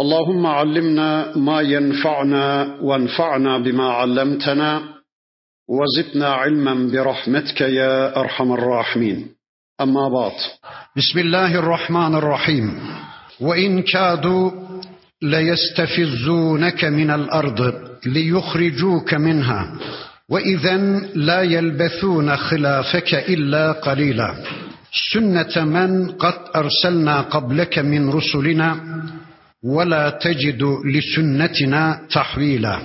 اللهم علمنا ما ينفعنا وانفعنا بما علمتنا وزدنا علما برحمتك يا أرحم الراحمين. أما بعد. بسم الله الرحمن الرحيم. وإن كادوا ليستفزونك من الأرض ليخرجوك منها. واذا لا يلبثون خلافك إلا قليلا. سنة من قد أرسلنا قبلك من رسلنا ولا تجد لسنتنا تحويلا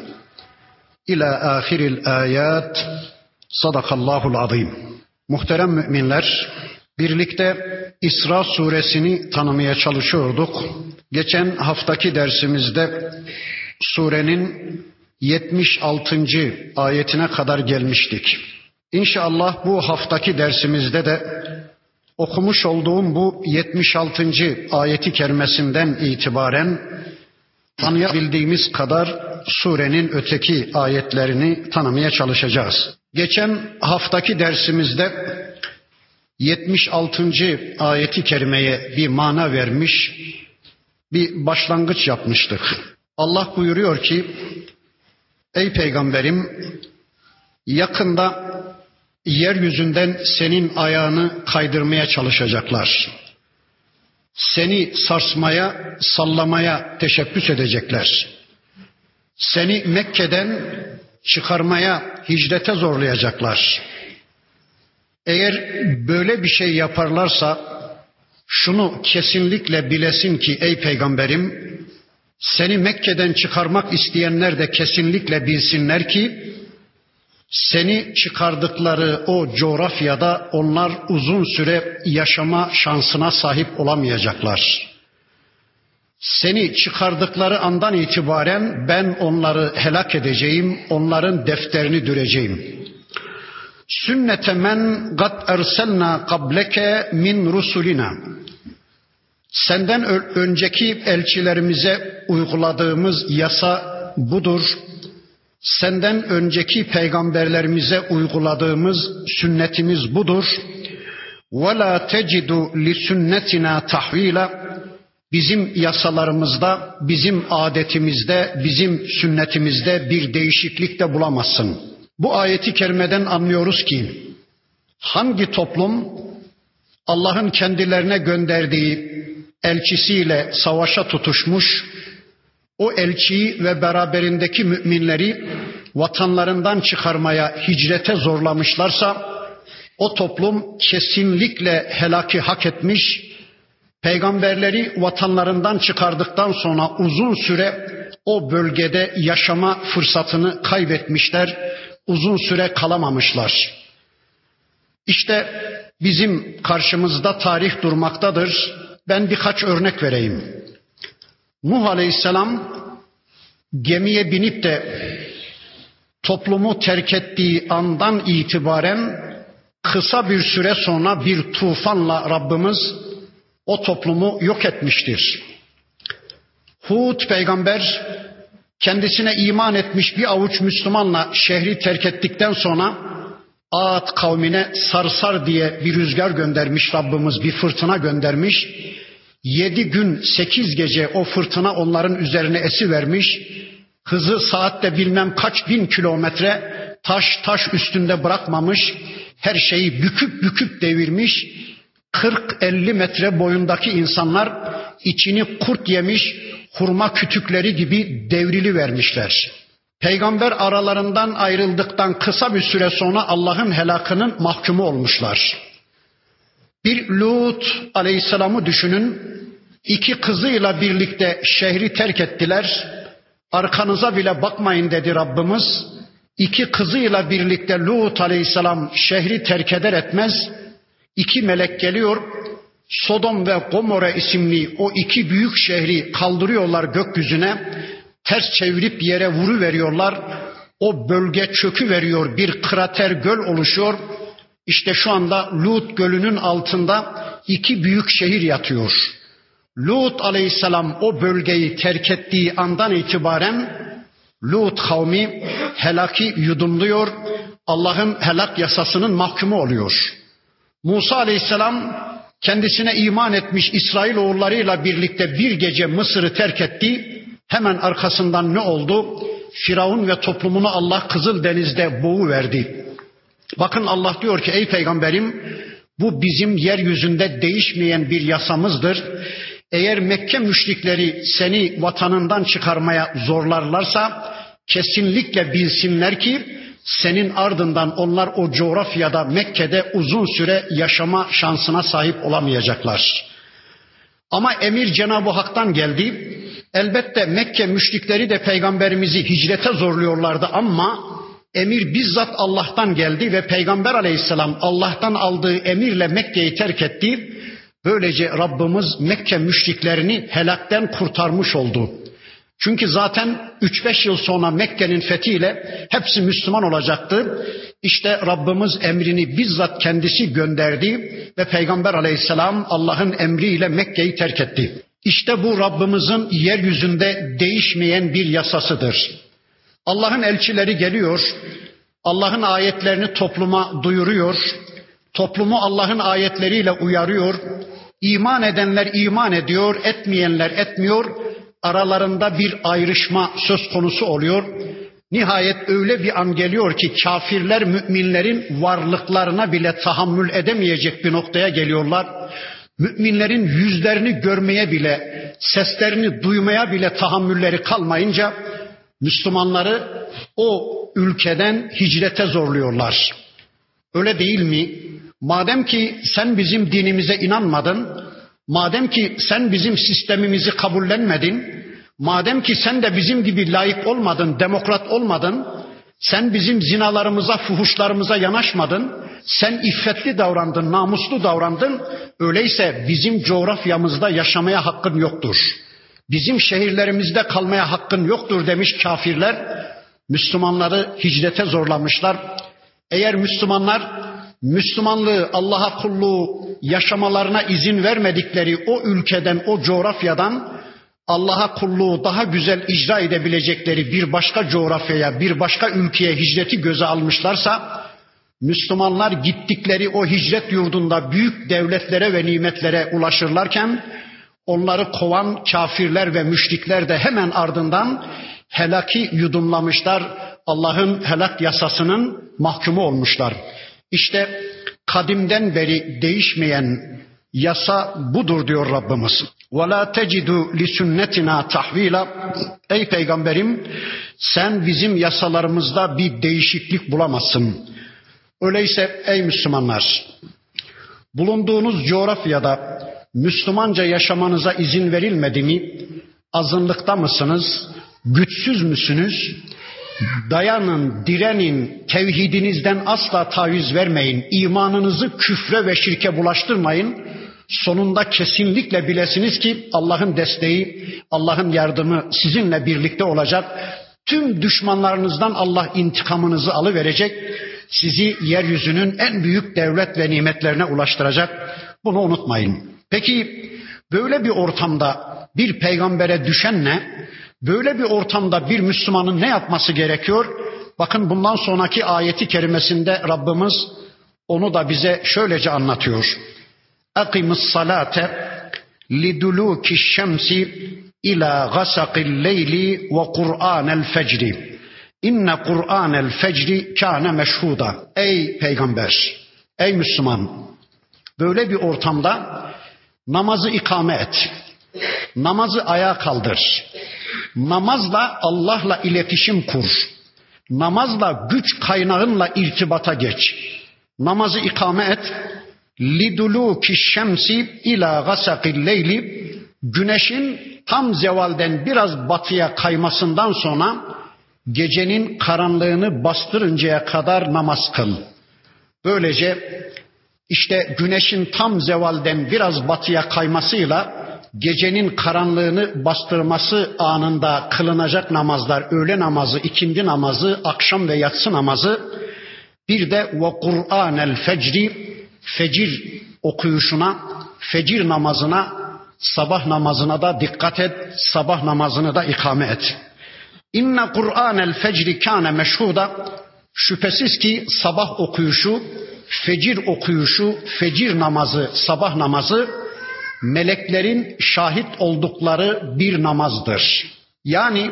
İlâ ahiril ayat sadakallahul azim. Muhterem müminler, birlikte İsra suresini tanımaya çalışıyorduk. Geçen haftaki dersimizde surenin 76. ayetine kadar gelmiştik. İnşallah bu haftaki dersimizde de okumuş olduğum bu 76. ayeti kerimesinden itibaren tanıyabildiğimiz kadar surenin öteki ayetlerini tanımaya çalışacağız. Geçen haftaki dersimizde 76. ayeti kerimeye bir mana vermiş, bir başlangıç yapmıştık. Allah buyuruyor ki, Ey peygamberim, yakında yeryüzünden senin ayağını kaydırmaya çalışacaklar. Seni sarsmaya, sallamaya teşebbüs edecekler. Seni Mekke'den çıkarmaya, hicrete zorlayacaklar. Eğer böyle bir şey yaparlarsa şunu kesinlikle bilesin ki ey peygamberim seni Mekke'den çıkarmak isteyenler de kesinlikle bilsinler ki seni çıkardıkları o coğrafyada onlar uzun süre yaşama şansına sahip olamayacaklar. Seni çıkardıkları andan itibaren ben onları helak edeceğim, onların defterini düreceğim. Sünnete men gad erselna kableke min rusulina. Senden önceki elçilerimize uyguladığımız yasa budur. Senden önceki peygamberlerimize uyguladığımız sünnetimiz budur. Tecidu li sünnetina tahvila. Bizim yasalarımızda, bizim adetimizde, bizim sünnetimizde bir değişiklik de bulamazsın. Bu ayeti kerimeden anlıyoruz ki hangi toplum Allah'ın kendilerine gönderdiği elçisiyle savaşa tutuşmuş, o elçiyi ve beraberindeki müminleri vatanlarından çıkarmaya, hicrete zorlamışlarsa o toplum kesinlikle helaki hak etmiş, peygamberleri vatanlarından çıkardıktan sonra uzun süre o bölgede yaşama fırsatını kaybetmişler, uzun süre kalamamışlar. İşte bizim karşımızda tarih durmaktadır. Ben birkaç örnek vereyim. Nuh Aleyhisselam gemiye binip de toplumu terk ettiği andan itibaren kısa bir süre sonra bir tufanla Rabbimiz o toplumu yok etmiştir. Hud peygamber kendisine iman etmiş bir avuç Müslümanla şehri terk ettikten sonra Ad kavmine sarsar diye bir rüzgar göndermiş Rabbimiz, bir fırtına göndermiş. Yedi gün sekiz gece o fırtına onların üzerine esi vermiş. Hızı saatte bilmem kaç bin kilometre taş taş üstünde bırakmamış. Her şeyi büküp büküp devirmiş. 40-50 metre boyundaki insanlar içini kurt yemiş hurma kütükleri gibi devrili vermişler. Peygamber aralarından ayrıldıktan kısa bir süre sonra Allah'ın helakının mahkumu olmuşlar. Bir Lut aleyhisselamı düşünün. İki kızıyla birlikte şehri terk ettiler. Arkanıza bile bakmayın dedi Rabbimiz. İki kızıyla birlikte Lut aleyhisselam şehri terk eder etmez iki melek geliyor. Sodom ve Gomorra isimli o iki büyük şehri kaldırıyorlar gökyüzüne. Ters çevirip yere vuru veriyorlar. o bölge çökü veriyor, bir krater göl oluşuyor. İşte şu anda Lut gölünün altında iki büyük şehir yatıyor. Lut aleyhisselam o bölgeyi terk ettiği andan itibaren Lut kavmi helaki yudumluyor. Allah'ın helak yasasının mahkumu oluyor. Musa aleyhisselam kendisine iman etmiş İsrail oğullarıyla birlikte bir gece Mısır'ı terk etti. Hemen arkasından ne oldu? Firavun ve toplumunu Allah Kızıl Deniz'de boğu verdi. Bakın Allah diyor ki ey peygamberim bu bizim yeryüzünde değişmeyen bir yasamızdır. Eğer Mekke müşrikleri seni vatanından çıkarmaya zorlarlarsa kesinlikle bilsinler ki senin ardından onlar o coğrafyada Mekke'de uzun süre yaşama şansına sahip olamayacaklar. Ama emir Cenab-ı Hak'tan geldi. Elbette Mekke müşrikleri de peygamberimizi hicrete zorluyorlardı ama emir bizzat Allah'tan geldi ve peygamber aleyhisselam Allah'tan aldığı emirle Mekke'yi terk etti. Böylece Rabbimiz Mekke müşriklerini helakten kurtarmış oldu. Çünkü zaten 3-5 yıl sonra Mekke'nin fethiyle hepsi Müslüman olacaktı. İşte Rabbimiz emrini bizzat kendisi gönderdi ve Peygamber aleyhisselam Allah'ın emriyle Mekke'yi terk etti. İşte bu Rabbimizin yeryüzünde değişmeyen bir yasasıdır. Allah'ın elçileri geliyor, Allah'ın ayetlerini topluma duyuruyor, toplumu Allah'ın ayetleriyle uyarıyor, iman edenler iman ediyor, etmeyenler etmiyor, aralarında bir ayrışma söz konusu oluyor. Nihayet öyle bir an geliyor ki kafirler müminlerin varlıklarına bile tahammül edemeyecek bir noktaya geliyorlar. Müminlerin yüzlerini görmeye bile, seslerini duymaya bile tahammülleri kalmayınca Müslümanları o ülkeden hicrete zorluyorlar. Öyle değil mi? Madem ki sen bizim dinimize inanmadın, madem ki sen bizim sistemimizi kabullenmedin, madem ki sen de bizim gibi layık olmadın, demokrat olmadın, sen bizim zinalarımıza, fuhuşlarımıza yanaşmadın, sen iffetli davrandın, namuslu davrandın, öyleyse bizim coğrafyamızda yaşamaya hakkın yoktur. Bizim şehirlerimizde kalmaya hakkın yoktur demiş kafirler. Müslümanları hicrete zorlamışlar. Eğer Müslümanlar Müslümanlığı, Allah'a kulluğu yaşamalarına izin vermedikleri o ülkeden, o coğrafyadan Allah'a kulluğu daha güzel icra edebilecekleri bir başka coğrafyaya, bir başka ülkeye hicreti göze almışlarsa, Müslümanlar gittikleri o hicret yurdunda büyük devletlere ve nimetlere ulaşırlarken, onları kovan kafirler ve müşrikler de hemen ardından helaki yudumlamışlar. Allah'ın helak yasasının mahkumu olmuşlar. İşte kadimden beri değişmeyen yasa budur diyor Rabbimiz. وَلَا تَجِدُ لِسُنَّتِنَا tahvila. Ey peygamberim sen bizim yasalarımızda bir değişiklik bulamazsın. Öyleyse ey Müslümanlar bulunduğunuz coğrafyada Müslümanca yaşamanıza izin verilmedi mi? Azınlıkta mısınız? Güçsüz müsünüz? Dayanın, direnin, tevhidinizden asla taviz vermeyin. İmanınızı küfre ve şirke bulaştırmayın. Sonunda kesinlikle bilesiniz ki Allah'ın desteği, Allah'ın yardımı sizinle birlikte olacak. Tüm düşmanlarınızdan Allah intikamınızı alıverecek. Sizi yeryüzünün en büyük devlet ve nimetlerine ulaştıracak. Bunu unutmayın. Peki böyle bir ortamda bir peygambere düşen ne? Böyle bir ortamda bir Müslümanın ne yapması gerekiyor? Bakın bundan sonraki ayeti kerimesinde Rabbimiz onu da bize şöylece anlatıyor. Akimus salate liduluki şemsi ila gasakil leyli ve Kur'anel fecri. İnne Kur'anel fecri kâne meşhuda. Ey peygamber, ey Müslüman. Böyle bir ortamda namazı ikame et. Namazı ayağa kaldır. Namazla Allah'la iletişim kur. Namazla güç kaynağınla irtibata geç. Namazı ikame et. Liduluki şemsi ila gasakil leyli güneşin tam zevalden biraz batıya kaymasından sonra gecenin karanlığını bastırıncaya kadar namaz kıl. Böylece işte güneşin tam zevalden biraz batıya kaymasıyla gecenin karanlığını bastırması anında kılınacak namazlar, öğle namazı, ikindi namazı, akşam ve yatsı namazı, bir de ve Kur'anel fecri, fecir okuyuşuna, fecir namazına, sabah namazına da dikkat et, sabah namazını da ikame et. İnne Kur'anel fecri kâne meşhuda, şüphesiz ki sabah okuyuşu, fecir okuyuşu, fecir namazı, sabah namazı, meleklerin şahit oldukları bir namazdır. Yani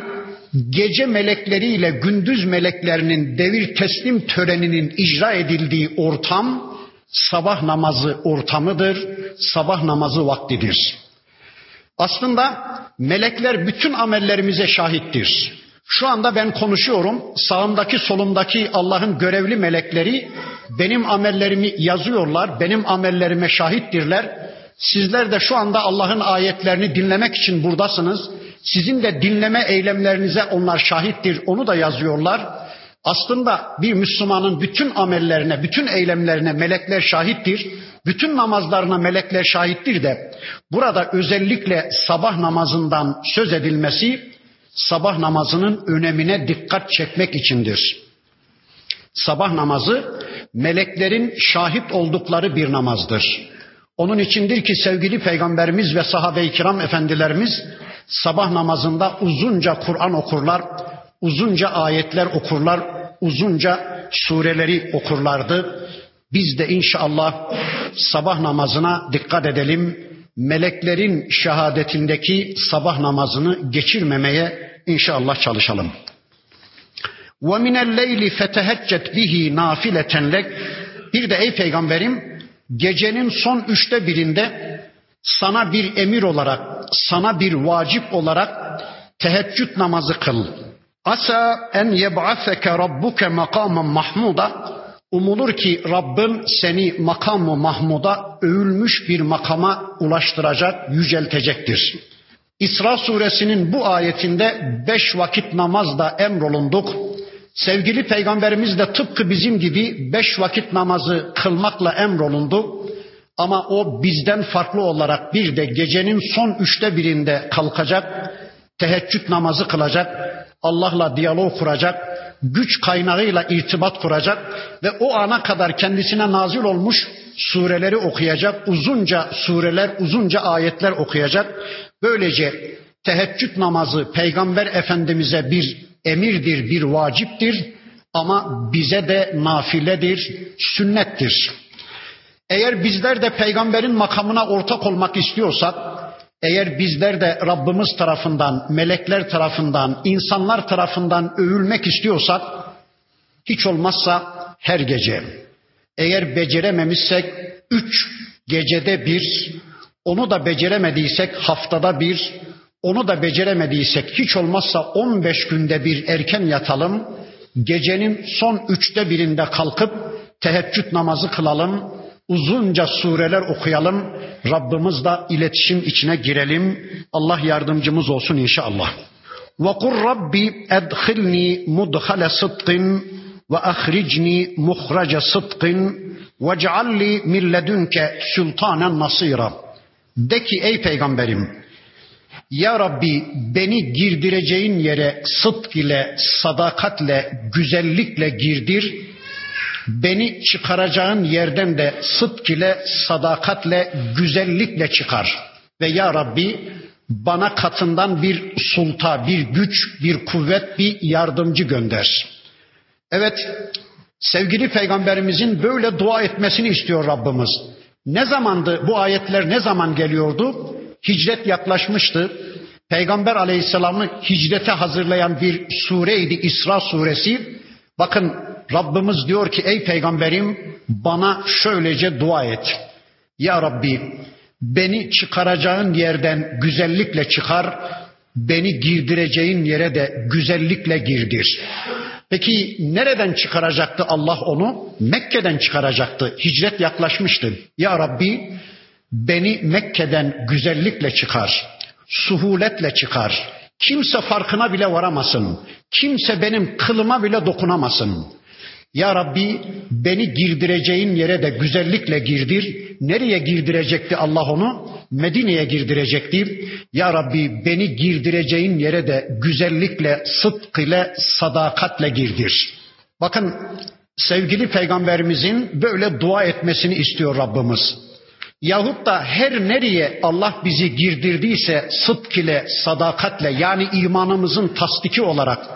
gece melekleriyle gündüz meleklerinin devir teslim töreninin icra edildiği ortam sabah namazı ortamıdır, sabah namazı vaktidir. Aslında melekler bütün amellerimize şahittir. Şu anda ben konuşuyorum. Sağımdaki solumdaki Allah'ın görevli melekleri benim amellerimi yazıyorlar. Benim amellerime şahittirler. Sizler de şu anda Allah'ın ayetlerini dinlemek için buradasınız. Sizin de dinleme eylemlerinize onlar şahittir. Onu da yazıyorlar. Aslında bir Müslümanın bütün amellerine, bütün eylemlerine melekler şahittir. Bütün namazlarına melekler şahittir de burada özellikle sabah namazından söz edilmesi sabah namazının önemine dikkat çekmek içindir. Sabah namazı meleklerin şahit oldukları bir namazdır. Onun içindir ki sevgili peygamberimiz ve sahabe-i kiram efendilerimiz sabah namazında uzunca Kur'an okurlar, uzunca ayetler okurlar, uzunca sureleri okurlardı. Biz de inşallah sabah namazına dikkat edelim Meleklerin şehadetindeki sabah namazını geçirmemeye inşallah çalışalım. وَمِنَ اللَّيْلِ فَتَهَجَّتْ بِهِ نَافِلَةً لَكْ Bir de ey peygamberim gecenin son üçte birinde sana bir emir olarak, sana bir vacip olarak teheccüd namazı kıl. Asa en yeb'aseke rabbuke makamen mahmuda. Umulur ki Rabbin seni makamı mahmuda övülmüş bir makama ulaştıracak, yüceltecektir. İsra suresinin bu ayetinde beş vakit namazda emrolunduk. Sevgili peygamberimiz de tıpkı bizim gibi beş vakit namazı kılmakla emrolundu. Ama o bizden farklı olarak bir de gecenin son üçte birinde kalkacak, teheccüd namazı kılacak, Allah'la diyalog kuracak, güç kaynağıyla irtibat kuracak ve o ana kadar kendisine nazil olmuş sureleri okuyacak, uzunca sureler, uzunca ayetler okuyacak. Böylece teheccüd namazı Peygamber Efendimiz'e bir emirdir, bir vaciptir ama bize de nafiledir, sünnettir. Eğer bizler de peygamberin makamına ortak olmak istiyorsak, eğer bizler de Rabbimiz tarafından, melekler tarafından, insanlar tarafından övülmek istiyorsak, hiç olmazsa her gece. Eğer becerememişsek üç gecede bir, onu da beceremediysek haftada bir, onu da beceremediysek hiç olmazsa 15 günde bir erken yatalım. Gecenin son üçte birinde kalkıp teheccüd namazı kılalım. Uzunca sureler okuyalım. Rabbimizle iletişim içine girelim. Allah yardımcımız olsun inşallah. وَقُلْ رَبِّ اَدْخِلْنِي مُدْخَلَ صِدْقٍ وَأَخْرِجْنِي مُخْرَجَ صِدْقٍ وَاجْعَلْ لِي مِنْ لَدُنْكَ سُلْطَانًا نَصِيرًا De ki ey peygamberim ya Rabbi beni girdireceğin yere sıdk ile, sadakatle, güzellikle girdir. Beni çıkaracağın yerden de sıdk ile, sadakatle, güzellikle çıkar. Ve ya Rabbi bana katından bir sulta, bir güç, bir kuvvet, bir yardımcı gönder. Evet, sevgili peygamberimizin böyle dua etmesini istiyor Rabbimiz. Ne zamandı bu ayetler ne zaman geliyordu? Hicret yaklaşmıştı. Peygamber aleyhisselamı hicrete hazırlayan bir sureydi İsra suresi. Bakın Rabbimiz diyor ki ey peygamberim bana şöylece dua et. Ya Rabbi beni çıkaracağın yerden güzellikle çıkar, beni girdireceğin yere de güzellikle girdir. Peki nereden çıkaracaktı Allah onu? Mekke'den çıkaracaktı. Hicret yaklaşmıştı. Ya Rabbi Beni Mekke'den güzellikle çıkar, suhuletle çıkar. Kimse farkına bile varamasın. Kimse benim kılıma bile dokunamasın. Ya Rabbi beni girdireceğin yere de güzellikle girdir. Nereye girdirecekti Allah onu? Medine'ye girdirecekti. Ya Rabbi beni girdireceğin yere de güzellikle, sıdk ile, sadakatle girdir. Bakın sevgili peygamberimizin böyle dua etmesini istiyor Rabbimiz. Yahut da her nereye Allah bizi girdirdiyse sıdk ile, sadakatle yani imanımızın tasdiki olarak,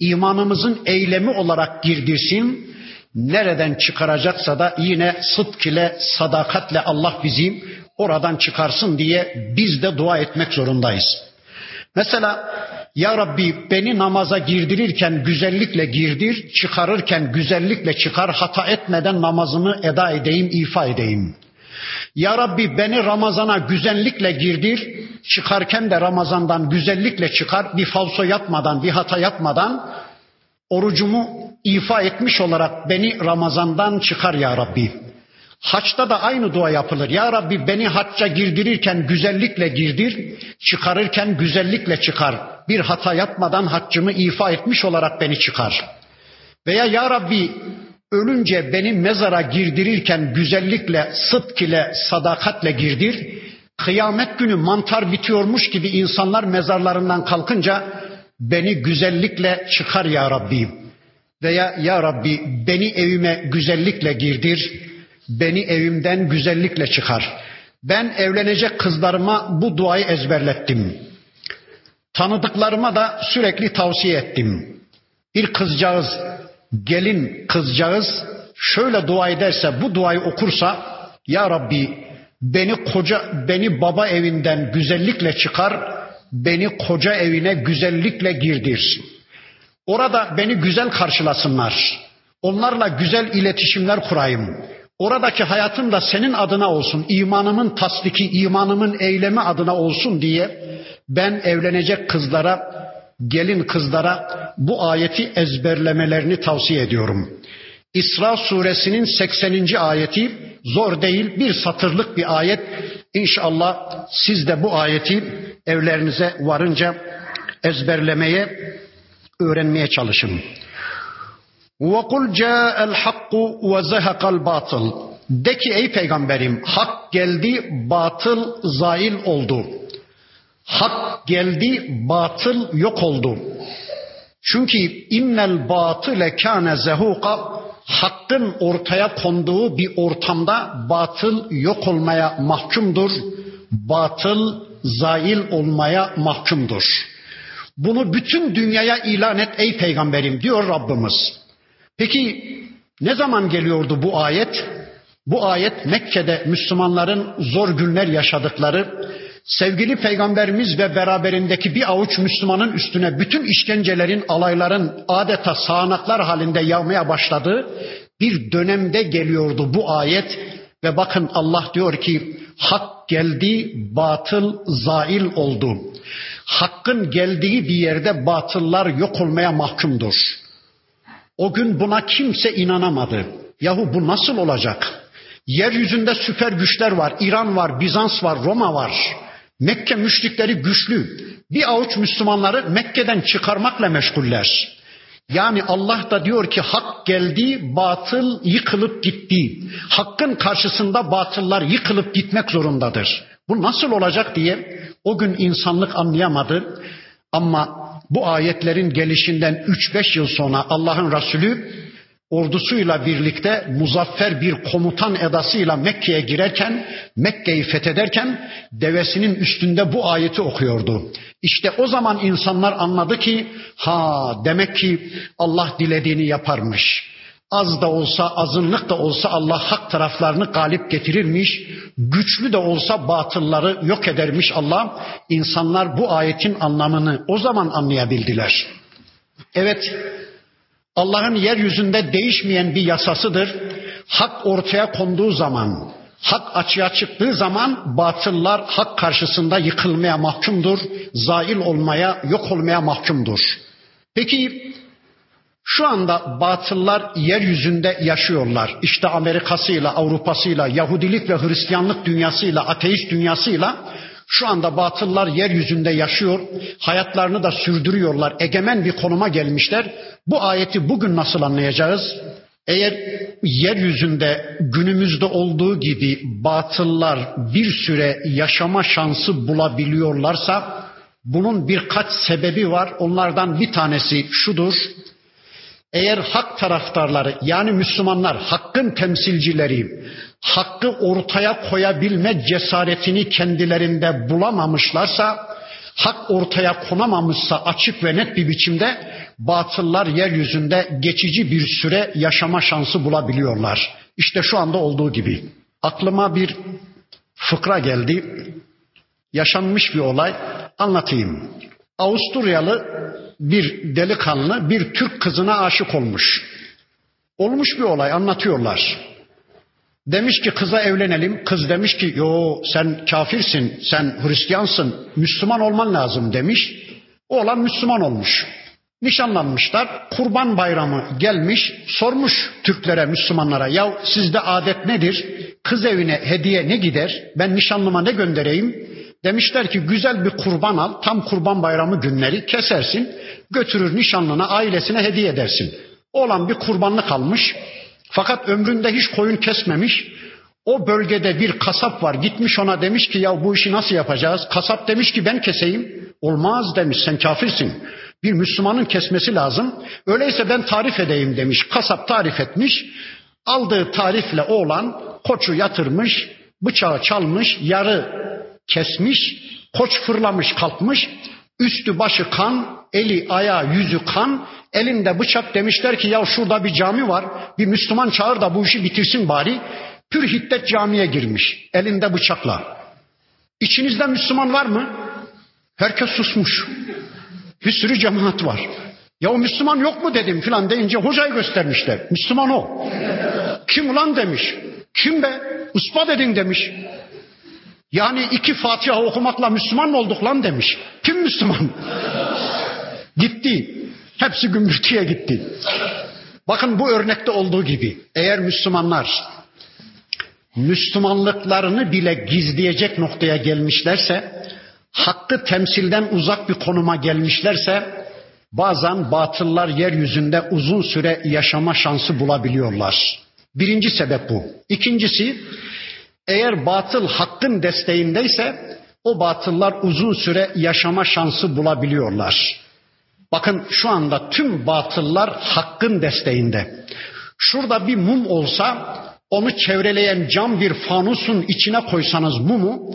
imanımızın eylemi olarak girdirsin. Nereden çıkaracaksa da yine sıdk ile, sadakatle Allah bizi oradan çıkarsın diye biz de dua etmek zorundayız. Mesela ya Rabbi beni namaza girdirirken güzellikle girdir, çıkarırken güzellikle çıkar, hata etmeden namazımı eda edeyim, ifa edeyim. Ya Rabbi beni Ramazan'a güzellikle girdir, çıkarken de Ramazan'dan güzellikle çıkar, bir falso yapmadan, bir hata yapmadan orucumu ifa etmiş olarak beni Ramazan'dan çıkar ya Rabbi. Haçta da aynı dua yapılır. Ya Rabbi beni hacca girdirirken güzellikle girdir, çıkarırken güzellikle çıkar. Bir hata yapmadan haccımı ifa etmiş olarak beni çıkar. Veya Ya Rabbi ölünce beni mezara girdirirken güzellikle, sıdk ile, sadakatle girdir. Kıyamet günü mantar bitiyormuş gibi insanlar mezarlarından kalkınca beni güzellikle çıkar ya Rabbi. Veya ya Rabbi beni evime güzellikle girdir. Beni evimden güzellikle çıkar. Ben evlenecek kızlarıma bu duayı ezberlettim. Tanıdıklarıma da sürekli tavsiye ettim. Bir kızcağız gelin kızcağız şöyle dua ederse, bu duayı okursa ya Rabbi beni koca beni baba evinden güzellikle çıkar, beni koca evine güzellikle girdir. Orada beni güzel karşılasınlar. Onlarla güzel iletişimler kurayım. Oradaki hayatım da senin adına olsun. imanımın tasdiki, imanımın eylemi adına olsun diye ben evlenecek kızlara gelin kızlara bu ayeti ezberlemelerini tavsiye ediyorum. İsra suresinin 80. ayeti zor değil bir satırlık bir ayet. İnşallah siz de bu ayeti evlerinize varınca ezberlemeye, öğrenmeye çalışın. وَقُلْ جَاءَ الْحَقُّ وَزَهَقَ الْبَاطِلِ De ki ey peygamberim hak geldi batıl zail oldu. Hak geldi, batıl yok oldu. Çünkü innel batile kâne zehuka hakkın ortaya konduğu bir ortamda batıl yok olmaya mahkumdur. Batıl zail olmaya mahkumdur. Bunu bütün dünyaya ilan et ey peygamberim diyor Rabbimiz. Peki ne zaman geliyordu bu ayet? Bu ayet Mekke'de Müslümanların zor günler yaşadıkları, sevgili peygamberimiz ve beraberindeki bir avuç Müslümanın üstüne bütün işkencelerin, alayların adeta sağanaklar halinde yağmaya başladığı bir dönemde geliyordu bu ayet ve bakın Allah diyor ki hak geldi, batıl zail oldu. Hakkın geldiği bir yerde batıllar yok olmaya mahkumdur. O gün buna kimse inanamadı. Yahu bu nasıl olacak? Yeryüzünde süper güçler var. İran var, Bizans var, Roma var. Mekke müşrikleri güçlü. Bir avuç Müslümanları Mekke'den çıkarmakla meşguller. Yani Allah da diyor ki hak geldi, batıl yıkılıp gitti. Hakkın karşısında batıllar yıkılıp gitmek zorundadır. Bu nasıl olacak diye o gün insanlık anlayamadı. Ama bu ayetlerin gelişinden 3-5 yıl sonra Allah'ın Resulü ordusuyla birlikte muzaffer bir komutan edasıyla Mekke'ye girerken, Mekke'yi fethederken devesinin üstünde bu ayeti okuyordu. İşte o zaman insanlar anladı ki ha demek ki Allah dilediğini yaparmış. Az da olsa, azınlık da olsa Allah hak taraflarını galip getirirmiş. Güçlü de olsa batılları yok edermiş Allah. İnsanlar bu ayetin anlamını o zaman anlayabildiler. Evet, Allah'ın yeryüzünde değişmeyen bir yasasıdır. Hak ortaya konduğu zaman, hak açığa çıktığı zaman batıllar hak karşısında yıkılmaya mahkumdur, zail olmaya, yok olmaya mahkumdur. Peki şu anda batıllar yeryüzünde yaşıyorlar. İşte Amerika'sıyla, Avrupa'sıyla, Yahudilik ve Hristiyanlık dünyasıyla, ateist dünyasıyla şu anda batıllar yeryüzünde yaşıyor, hayatlarını da sürdürüyorlar, egemen bir konuma gelmişler. Bu ayeti bugün nasıl anlayacağız? Eğer yeryüzünde günümüzde olduğu gibi batıllar bir süre yaşama şansı bulabiliyorlarsa bunun birkaç sebebi var. Onlardan bir tanesi şudur. Eğer hak taraftarları yani Müslümanlar hakkın temsilcileri hakkı ortaya koyabilme cesaretini kendilerinde bulamamışlarsa hak ortaya konamamışsa açık ve net bir biçimde batıllar yeryüzünde geçici bir süre yaşama şansı bulabiliyorlar. İşte şu anda olduğu gibi. Aklıma bir fıkra geldi. Yaşanmış bir olay anlatayım. Avusturyalı bir delikanlı bir Türk kızına aşık olmuş. Olmuş bir olay anlatıyorlar. Demiş ki kıza evlenelim. Kız demiş ki yo sen kafirsin, sen Hristiyansın, Müslüman olman lazım demiş. Oğlan Müslüman olmuş. Nişanlanmışlar. Kurban bayramı gelmiş. Sormuş Türklere, Müslümanlara. Ya sizde adet nedir? Kız evine hediye ne gider? Ben nişanlıma ne göndereyim? Demişler ki güzel bir kurban al. Tam kurban bayramı günleri kesersin. Götürür nişanlına, ailesine hediye edersin. Oğlan bir kurbanlık almış. Fakat ömründe hiç koyun kesmemiş. O bölgede bir kasap var. Gitmiş ona demiş ki ya bu işi nasıl yapacağız? Kasap demiş ki ben keseyim. Olmaz demiş sen kafirsin. Bir Müslümanın kesmesi lazım. Öyleyse ben tarif edeyim demiş. Kasap tarif etmiş. Aldığı tarifle oğlan koçu yatırmış, bıçağı çalmış, yarı kesmiş, koç fırlamış kalkmış, üstü başı kan, eli ayağı yüzü kan, elinde bıçak demişler ki ya şurada bir cami var, bir Müslüman çağır da bu işi bitirsin bari. Pür hiddet camiye girmiş, elinde bıçakla. İçinizde Müslüman var mı? Herkes susmuş. Bir sürü cemaat var. Ya o Müslüman yok mu dedim filan deyince hocayı göstermişler. Müslüman o. Kim ulan demiş. Kim be? Uspa dedin demiş. Yani iki Fatiha okumakla Müslüman olduk lan demiş. Kim Müslüman? gitti. Hepsi gümbürtüye gitti. Bakın bu örnekte olduğu gibi eğer Müslümanlar Müslümanlıklarını bile gizleyecek noktaya gelmişlerse, hakkı temsilden uzak bir konuma gelmişlerse, bazen batıllar yeryüzünde uzun süre yaşama şansı bulabiliyorlar. Birinci sebep bu. İkincisi, eğer batıl hakkın desteğindeyse, o batıllar uzun süre yaşama şansı bulabiliyorlar. Bakın şu anda tüm batıllar hakkın desteğinde. Şurada bir mum olsa onu çevreleyen cam bir fanusun içine koysanız mumu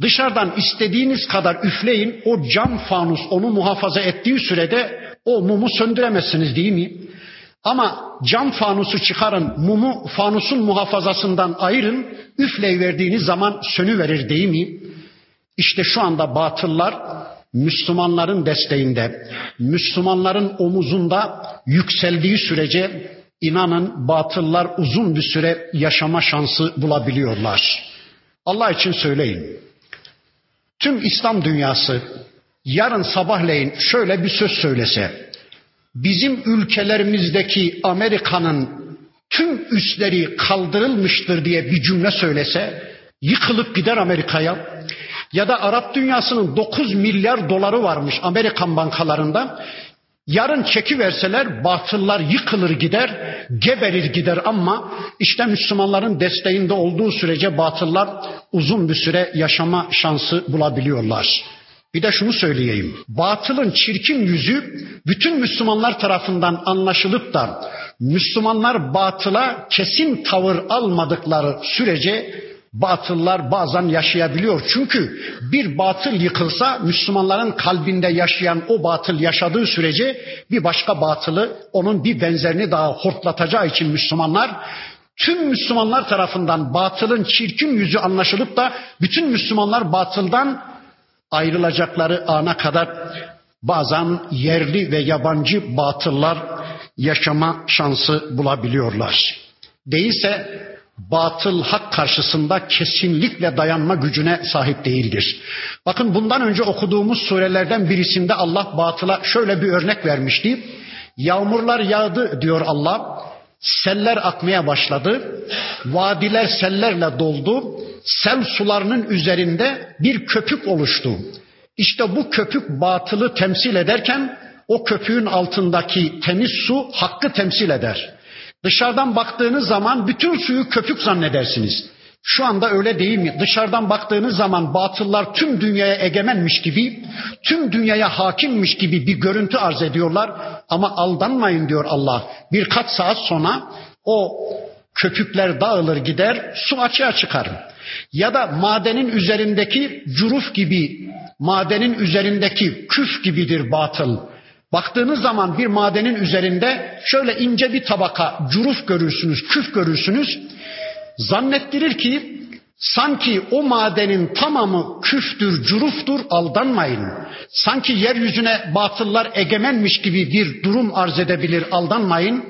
dışarıdan istediğiniz kadar üfleyin o cam fanus onu muhafaza ettiği sürede o mumu söndüremezsiniz değil mi? Ama cam fanusu çıkarın, mumu fanusun muhafazasından ayırın, üfleyiverdiğiniz zaman sönüverir değil mi? İşte şu anda batıllar Müslümanların desteğinde, Müslümanların omuzunda yükseldiği sürece inanın batıllar uzun bir süre yaşama şansı bulabiliyorlar. Allah için söyleyin. Tüm İslam dünyası yarın sabahleyin şöyle bir söz söylese, bizim ülkelerimizdeki Amerika'nın tüm üsleri kaldırılmıştır diye bir cümle söylese, yıkılıp gider Amerika'ya. Ya da Arap dünyasının 9 milyar doları varmış Amerikan bankalarında. Yarın çeki verseler batıllar yıkılır gider, geberir gider ama işte Müslümanların desteğinde olduğu sürece batıllar uzun bir süre yaşama şansı bulabiliyorlar. Bir de şunu söyleyeyim. Batılın çirkin yüzü bütün Müslümanlar tarafından anlaşılıp da Müslümanlar batıla kesin tavır almadıkları sürece batıllar bazen yaşayabiliyor. Çünkü bir batıl yıkılsa Müslümanların kalbinde yaşayan o batıl yaşadığı sürece bir başka batılı onun bir benzerini daha hortlatacağı için Müslümanlar tüm Müslümanlar tarafından batılın çirkin yüzü anlaşılıp da bütün Müslümanlar batıldan ayrılacakları ana kadar bazen yerli ve yabancı batıllar yaşama şansı bulabiliyorlar. Değilse batıl hak karşısında kesinlikle dayanma gücüne sahip değildir. Bakın bundan önce okuduğumuz surelerden birisinde Allah batıla şöyle bir örnek vermişti. Yağmurlar yağdı diyor Allah. Seller akmaya başladı. Vadiler sellerle doldu. Sel sularının üzerinde bir köpük oluştu. İşte bu köpük batılı temsil ederken o köpüğün altındaki temiz su hakkı temsil eder. Dışarıdan baktığınız zaman bütün suyu köpük zannedersiniz. Şu anda öyle değil mi? Dışarıdan baktığınız zaman batıllar tüm dünyaya egemenmiş gibi, tüm dünyaya hakimmiş gibi bir görüntü arz ediyorlar. Ama aldanmayın diyor Allah. Birkaç saat sonra o köpükler dağılır gider, su açığa çıkar. Ya da madenin üzerindeki curuf gibi, madenin üzerindeki küf gibidir batıl. Baktığınız zaman bir madenin üzerinde şöyle ince bir tabaka curuf görürsünüz, küf görürsünüz. Zannettirir ki sanki o madenin tamamı küftür, curuftur, aldanmayın. Sanki yeryüzüne batıllar egemenmiş gibi bir durum arz edebilir, aldanmayın.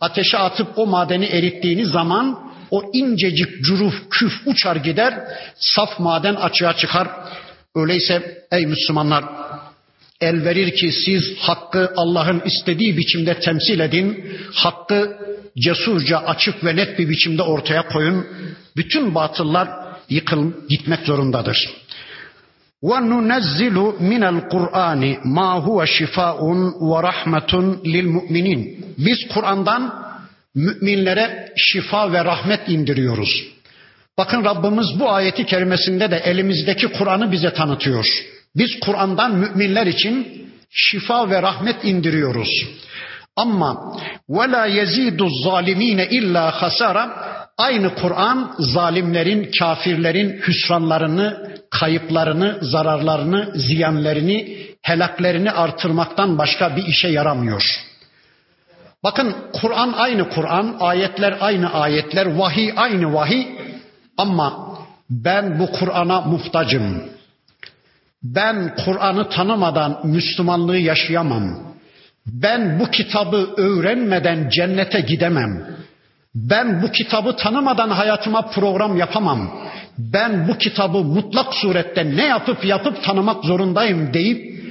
Ateşe atıp o madeni erittiğiniz zaman o incecik cüruf, küf uçar gider, saf maden açığa çıkar. Öyleyse ey Müslümanlar el verir ki siz hakkı Allah'ın istediği biçimde temsil edin. Hakkı cesurca, açık ve net bir biçimde ortaya koyun. Bütün batıllar yıkıl gitmek zorundadır. وَنُنَزِّلُ مِنَ الْقُرْآنِ مَا هُوَ شِفَاءٌ وَرَحْمَةٌ لِلْمُؤْمِنِينَ Biz Kur'an'dan müminlere şifa ve rahmet indiriyoruz. Bakın Rabbimiz bu ayeti kerimesinde de elimizdeki Kur'an'ı bize tanıtıyor. Biz Kur'an'dan müminler için şifa ve rahmet indiriyoruz. Ama ve la yezidu zalimine illa hasara aynı Kur'an zalimlerin, kafirlerin hüsranlarını, kayıplarını, zararlarını, ziyanlarını, helaklerini artırmaktan başka bir işe yaramıyor. Bakın Kur'an aynı Kur'an, ayetler aynı ayetler, vahiy aynı vahiy ama ben bu Kur'an'a muhtacım. Ben Kur'an'ı tanımadan Müslümanlığı yaşayamam. Ben bu kitabı öğrenmeden cennete gidemem. Ben bu kitabı tanımadan hayatıma program yapamam. Ben bu kitabı mutlak surette ne yapıp yapıp tanımak zorundayım deyip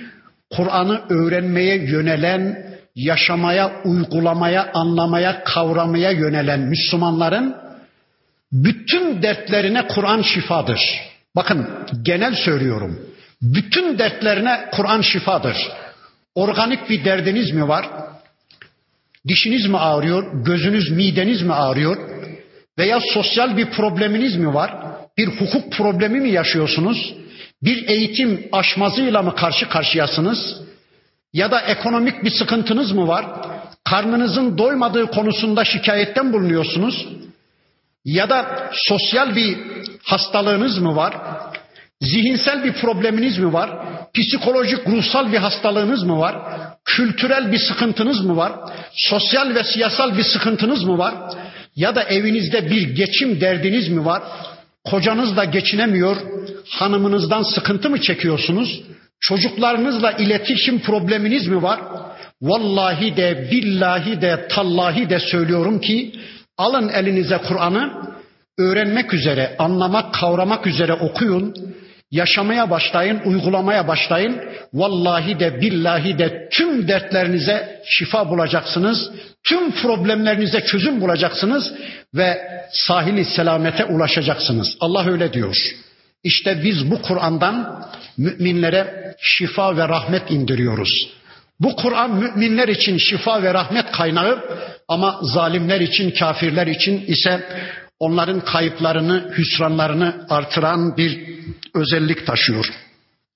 Kur'an'ı öğrenmeye yönelen, yaşamaya, uygulamaya, anlamaya, kavramaya yönelen Müslümanların bütün dertlerine Kur'an şifadır. Bakın genel söylüyorum. Bütün dertlerine Kur'an şifadır. Organik bir derdiniz mi var? Dişiniz mi ağrıyor? Gözünüz, mideniz mi ağrıyor? Veya sosyal bir probleminiz mi var? Bir hukuk problemi mi yaşıyorsunuz? Bir eğitim aşmazıyla mı karşı karşıyasınız? Ya da ekonomik bir sıkıntınız mı var? Karnınızın doymadığı konusunda şikayetten bulunuyorsunuz? Ya da sosyal bir hastalığınız mı var? Zihinsel bir probleminiz mi var? Psikolojik, ruhsal bir hastalığınız mı var? Kültürel bir sıkıntınız mı var? Sosyal ve siyasal bir sıkıntınız mı var? Ya da evinizde bir geçim derdiniz mi var? Kocanızla geçinemiyor, hanımınızdan sıkıntı mı çekiyorsunuz? Çocuklarınızla iletişim probleminiz mi var? Vallahi de, billahi de, tallahi de söylüyorum ki alın elinize Kur'an'ı öğrenmek üzere, anlamak, kavramak üzere okuyun. Yaşamaya başlayın, uygulamaya başlayın. Vallahi de billahi de tüm dertlerinize şifa bulacaksınız. Tüm problemlerinize çözüm bulacaksınız ve sahili selamete ulaşacaksınız. Allah öyle diyor. İşte biz bu Kur'an'dan müminlere şifa ve rahmet indiriyoruz. Bu Kur'an müminler için şifa ve rahmet kaynağı ama zalimler için, kafirler için ise onların kayıplarını, hüsranlarını artıran bir özellik taşıyor.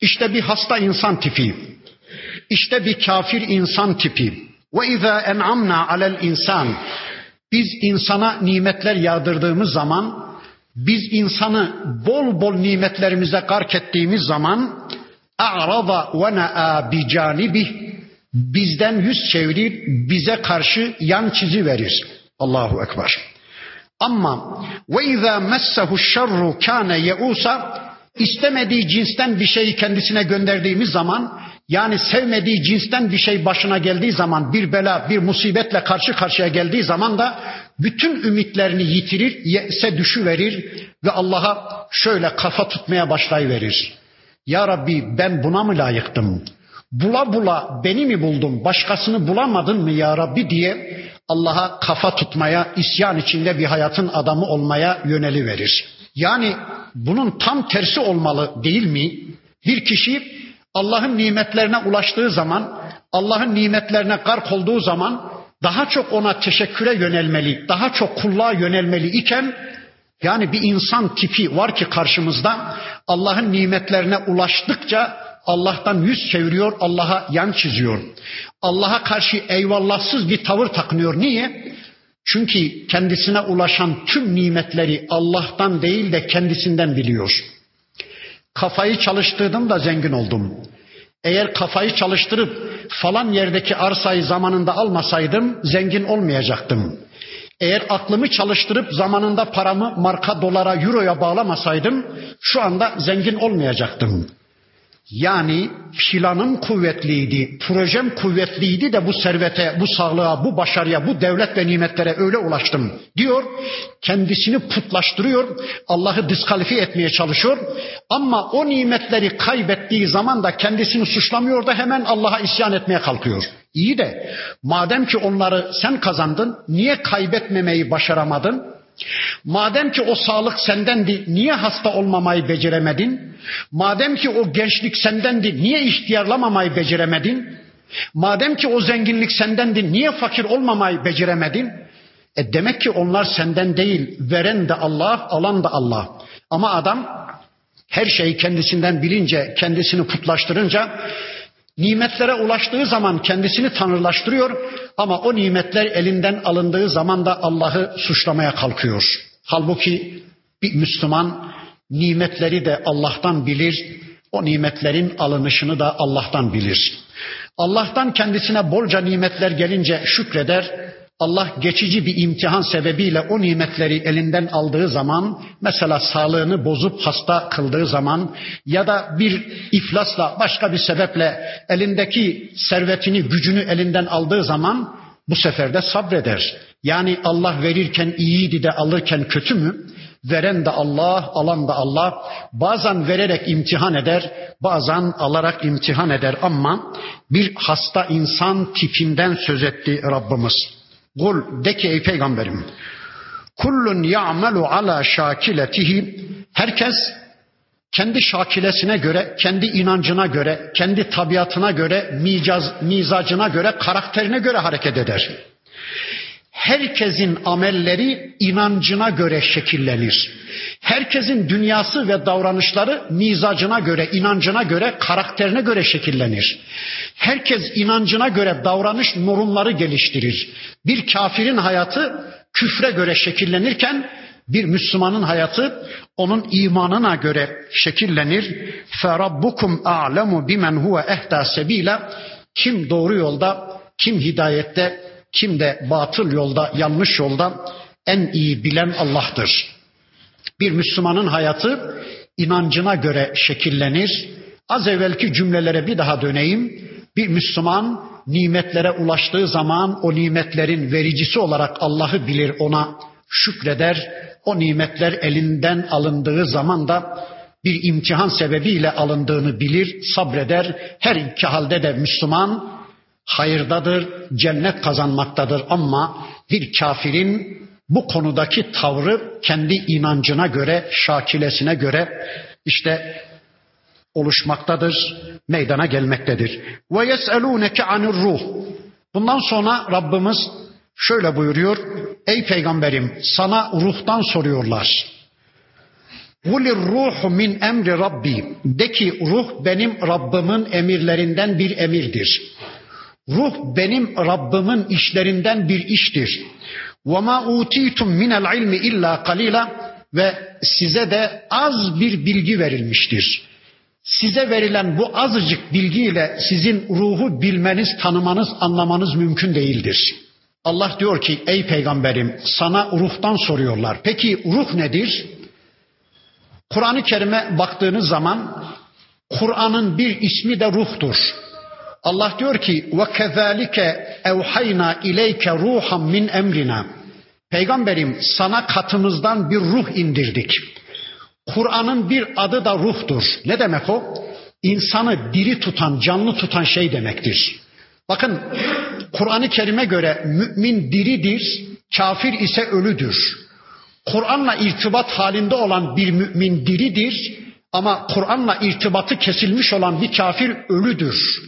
İşte bir hasta insan tipi. İşte bir kafir insan tipi. Ve izâ en'amna alel insan. Biz insana nimetler yağdırdığımız zaman, biz insanı bol bol nimetlerimize gark ettiğimiz zaman a'rada ve na'a bi canibih bizden yüz çevirir, bize karşı yan çizi verir. Allahu Ekber. Ama ve izâ messehu şerru kâne yeusa istemediği cinsten bir şeyi kendisine gönderdiğimiz zaman yani sevmediği cinsten bir şey başına geldiği zaman bir bela, bir musibetle karşı karşıya geldiği zaman da bütün ümitlerini yitirir, yese düşüverir ve Allah'a şöyle kafa tutmaya başlayıverir. Ya Rabbi ben buna mı layıktım? Bula bula beni mi buldun, başkasını bulamadın mı ya Rabbi diye Allah'a kafa tutmaya, isyan içinde bir hayatın adamı olmaya yöneli verir. Yani bunun tam tersi olmalı değil mi? Bir kişi Allah'ın nimetlerine ulaştığı zaman, Allah'ın nimetlerine gark olduğu zaman daha çok ona teşekküre yönelmeli, daha çok kulluğa yönelmeli iken yani bir insan tipi var ki karşımızda Allah'ın nimetlerine ulaştıkça Allah'tan yüz çeviriyor, Allah'a yan çiziyor. Allah'a karşı eyvallahsız bir tavır takınıyor. Niye? Çünkü kendisine ulaşan tüm nimetleri Allah'tan değil de kendisinden biliyor. Kafayı çalıştırdım da zengin oldum. Eğer kafayı çalıştırıp falan yerdeki arsayı zamanında almasaydım zengin olmayacaktım. Eğer aklımı çalıştırıp zamanında paramı marka dolara, euroya bağlamasaydım şu anda zengin olmayacaktım. Yani planım kuvvetliydi, projem kuvvetliydi de bu servete, bu sağlığa, bu başarıya, bu devlet ve nimetlere öyle ulaştım diyor. Kendisini putlaştırıyor, Allah'ı diskalifiye etmeye çalışıyor. Ama o nimetleri kaybettiği zaman da kendisini suçlamıyor da hemen Allah'a isyan etmeye kalkıyor. İyi de madem ki onları sen kazandın, niye kaybetmemeyi başaramadın? Madem ki o sağlık sendendi, niye hasta olmamayı beceremedin? Madem ki o gençlik sendendi, niye ihtiyarlamamayı beceremedin? Madem ki o zenginlik sendendi, niye fakir olmamayı beceremedin? E demek ki onlar senden değil, veren de Allah, alan da Allah. Ama adam her şeyi kendisinden bilince, kendisini putlaştırınca Nimetlere ulaştığı zaman kendisini tanrılaştırıyor ama o nimetler elinden alındığı zaman da Allah'ı suçlamaya kalkıyor. Halbuki bir Müslüman nimetleri de Allah'tan bilir, o nimetlerin alınışını da Allah'tan bilir. Allah'tan kendisine bolca nimetler gelince şükreder, Allah geçici bir imtihan sebebiyle o nimetleri elinden aldığı zaman, mesela sağlığını bozup hasta kıldığı zaman ya da bir iflasla başka bir sebeple elindeki servetini, gücünü elinden aldığı zaman bu sefer de sabreder. Yani Allah verirken iyiydi de alırken kötü mü? Veren de Allah, alan da Allah. Bazen vererek imtihan eder, bazen alarak imtihan eder ama bir hasta insan tipinden söz etti Rabbimiz. Kul de ki ey peygamberim. Kullun ya'melu ala şakiletihi. Herkes kendi şakilesine göre, kendi inancına göre, kendi tabiatına göre, mizacına göre, karakterine göre hareket eder Herkesin amelleri inancına göre şekillenir. Herkesin dünyası ve davranışları mizacına göre, inancına göre, karakterine göre şekillenir. Herkes inancına göre davranış normları geliştirir. Bir kafirin hayatı küfre göre şekillenirken bir Müslümanın hayatı onun imanına göre şekillenir. فَرَبُّكُمْ أَعْلَمُ بِمَنْ هُوَ اَهْدَى سَب۪يلًا Kim doğru yolda, kim hidayette, kim de batıl yolda, yanlış yolda en iyi bilen Allah'tır. Bir Müslümanın hayatı inancına göre şekillenir. Az evvelki cümlelere bir daha döneyim. Bir Müslüman nimetlere ulaştığı zaman o nimetlerin vericisi olarak Allah'ı bilir, ona şükreder. O nimetler elinden alındığı zaman da bir imtihan sebebiyle alındığını bilir, sabreder. Her iki halde de Müslüman hayırdadır, cennet kazanmaktadır ama bir kafirin bu konudaki tavrı kendi inancına göre, şakilesine göre işte oluşmaktadır, meydana gelmektedir. Ve yeselûneke anir ruh. Bundan sonra Rabbimiz şöyle buyuruyor. Ey peygamberim sana ruhtan soruyorlar. Kulir ruhu min emri Rabbi. De ki ruh benim Rabbimin emirlerinden bir emirdir. Ruh benim Rabbimin işlerinden bir iştir. وَمَا اُوتِيتُم مِنَ الْعِلْمِ illa kalila Ve size de az bir bilgi verilmiştir. Size verilen bu azıcık bilgiyle sizin ruhu bilmeniz, tanımanız, anlamanız mümkün değildir. Allah diyor ki ey peygamberim sana ruhtan soruyorlar. Peki ruh nedir? Kur'an-ı Kerim'e baktığınız zaman Kur'an'ın bir ismi de ruhtur. Allah diyor ki ve kezalike evhayna ileyke ruhan min emrina. Peygamberim sana katımızdan bir ruh indirdik. Kur'an'ın bir adı da ruhtur. Ne demek o? İnsanı diri tutan, canlı tutan şey demektir. Bakın Kur'an-ı Kerim'e göre mümin diridir, kafir ise ölüdür. Kur'an'la irtibat halinde olan bir mümin diridir ama Kur'an'la irtibatı kesilmiş olan bir kafir ölüdür.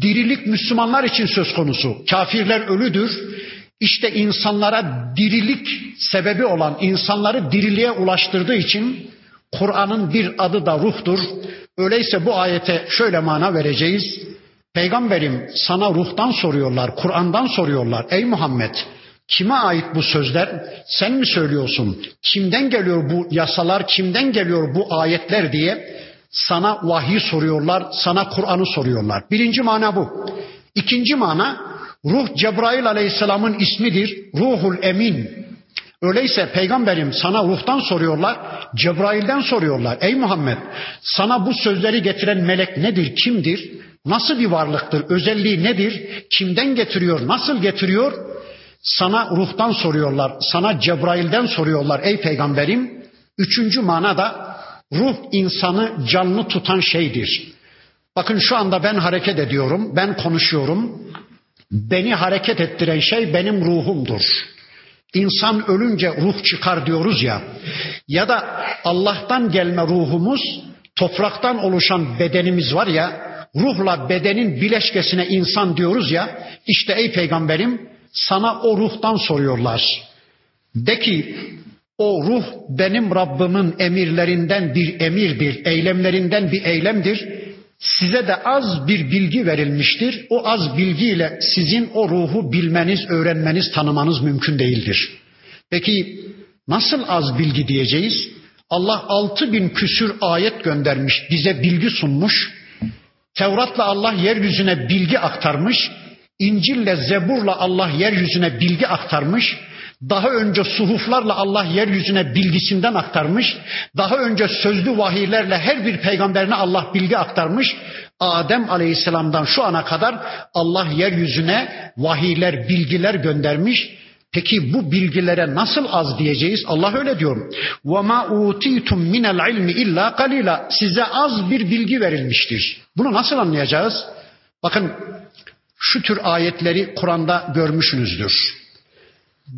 Dirilik Müslümanlar için söz konusu. Kafirler ölüdür. İşte insanlara dirilik sebebi olan, insanları diriliğe ulaştırdığı için Kur'an'ın bir adı da ruhtur. Öyleyse bu ayete şöyle mana vereceğiz. Peygamberim sana ruhtan soruyorlar, Kur'an'dan soruyorlar. Ey Muhammed kime ait bu sözler? Sen mi söylüyorsun? Kimden geliyor bu yasalar? Kimden geliyor bu ayetler diye sana vahiy soruyorlar, sana Kur'an'ı soruyorlar. Birinci mana bu. İkinci mana ruh Cebrail aleyhisselamın ismidir. Ruhul emin. Öyleyse peygamberim sana ruhtan soruyorlar, Cebrail'den soruyorlar. Ey Muhammed sana bu sözleri getiren melek nedir, kimdir? Nasıl bir varlıktır, özelliği nedir? Kimden getiriyor, nasıl getiriyor? Sana ruhtan soruyorlar, sana Cebrail'den soruyorlar ey peygamberim. Üçüncü mana da ruh insanı canlı tutan şeydir. Bakın şu anda ben hareket ediyorum, ben konuşuyorum. Beni hareket ettiren şey benim ruhumdur. İnsan ölünce ruh çıkar diyoruz ya. Ya da Allah'tan gelme ruhumuz, topraktan oluşan bedenimiz var ya, ruhla bedenin bileşkesine insan diyoruz ya. İşte ey peygamberim sana o ruhtan soruyorlar. De ki o ruh benim Rabbimin emirlerinden bir emirdir, eylemlerinden bir eylemdir. Size de az bir bilgi verilmiştir. O az bilgiyle sizin o ruhu bilmeniz, öğrenmeniz, tanımanız mümkün değildir. Peki nasıl az bilgi diyeceğiz? Allah altı bin küsür ayet göndermiş, bize bilgi sunmuş. Tevrat'la Allah yeryüzüne bilgi aktarmış. İncil'le Zebur'la Allah yeryüzüne bilgi aktarmış Daha önce suhuflarla Allah yeryüzüne bilgisinden aktarmış. Daha önce sözlü vahiylerle her bir peygamberine Allah bilgi aktarmış. Adem Aleyhisselam'dan şu ana kadar Allah yeryüzüne vahiyler, bilgiler göndermiş. Peki bu bilgilere nasıl az diyeceğiz? Allah öyle diyor. وَمَا اُوتِيتُمْ مِنَ الْعِلْمِ اِلَّا قَلِيلًا Size az bir bilgi verilmiştir. Bunu nasıl anlayacağız? Bakın şu tür ayetleri Kur'an'da görmüşsünüzdür.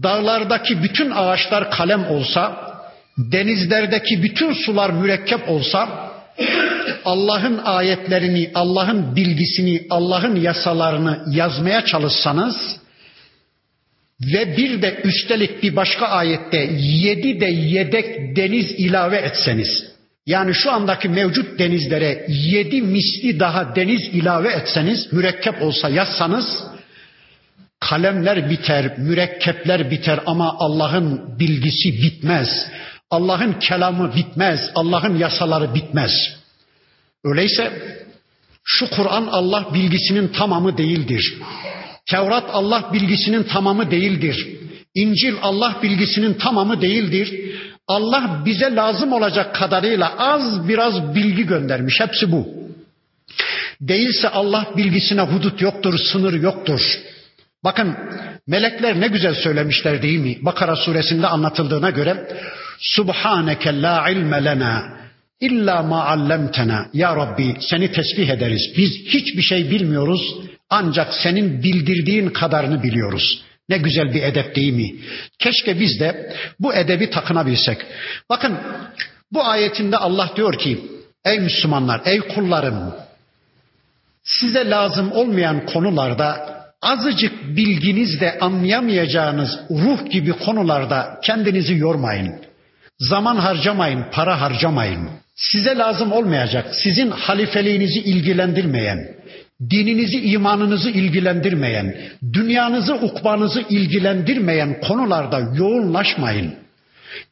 Dağlardaki bütün ağaçlar kalem olsa, denizlerdeki bütün sular mürekkep olsa, Allah'ın ayetlerini, Allah'ın bilgisini, Allah'ın yasalarını yazmaya çalışsanız ve bir de üstelik bir başka ayette yedi de yedek deniz ilave etseniz, yani şu andaki mevcut denizlere yedi misli daha deniz ilave etseniz, mürekkep olsa yazsanız, kalemler biter, mürekkepler biter ama Allah'ın bilgisi bitmez. Allah'ın kelamı bitmez, Allah'ın yasaları bitmez. Öyleyse şu Kur'an Allah bilgisinin tamamı değildir. Tevrat Allah bilgisinin tamamı değildir. İncil Allah bilgisinin tamamı değildir. Allah bize lazım olacak kadarıyla az biraz bilgi göndermiş. Hepsi bu. Değilse Allah bilgisine hudut yoktur, sınır yoktur. Bakın melekler ne güzel söylemişler değil mi? Bakara suresinde anlatıldığına göre Subhaneke la ilme lena illa ma allamtena. Ya Rabbi seni tesbih ederiz. Biz hiçbir şey bilmiyoruz ancak senin bildirdiğin kadarını biliyoruz. Ne güzel bir edep değil mi? Keşke biz de bu edebi takınabilsek. Bakın bu ayetinde Allah diyor ki ey Müslümanlar, ey kullarım size lazım olmayan konularda azıcık bilginizle anlayamayacağınız ruh gibi konularda kendinizi yormayın. Zaman harcamayın, para harcamayın. Size lazım olmayacak, sizin halifeliğinizi ilgilendirmeyen, dininizi, imanınızı ilgilendirmeyen, dünyanızı, ukbanızı ilgilendirmeyen konularda yoğunlaşmayın.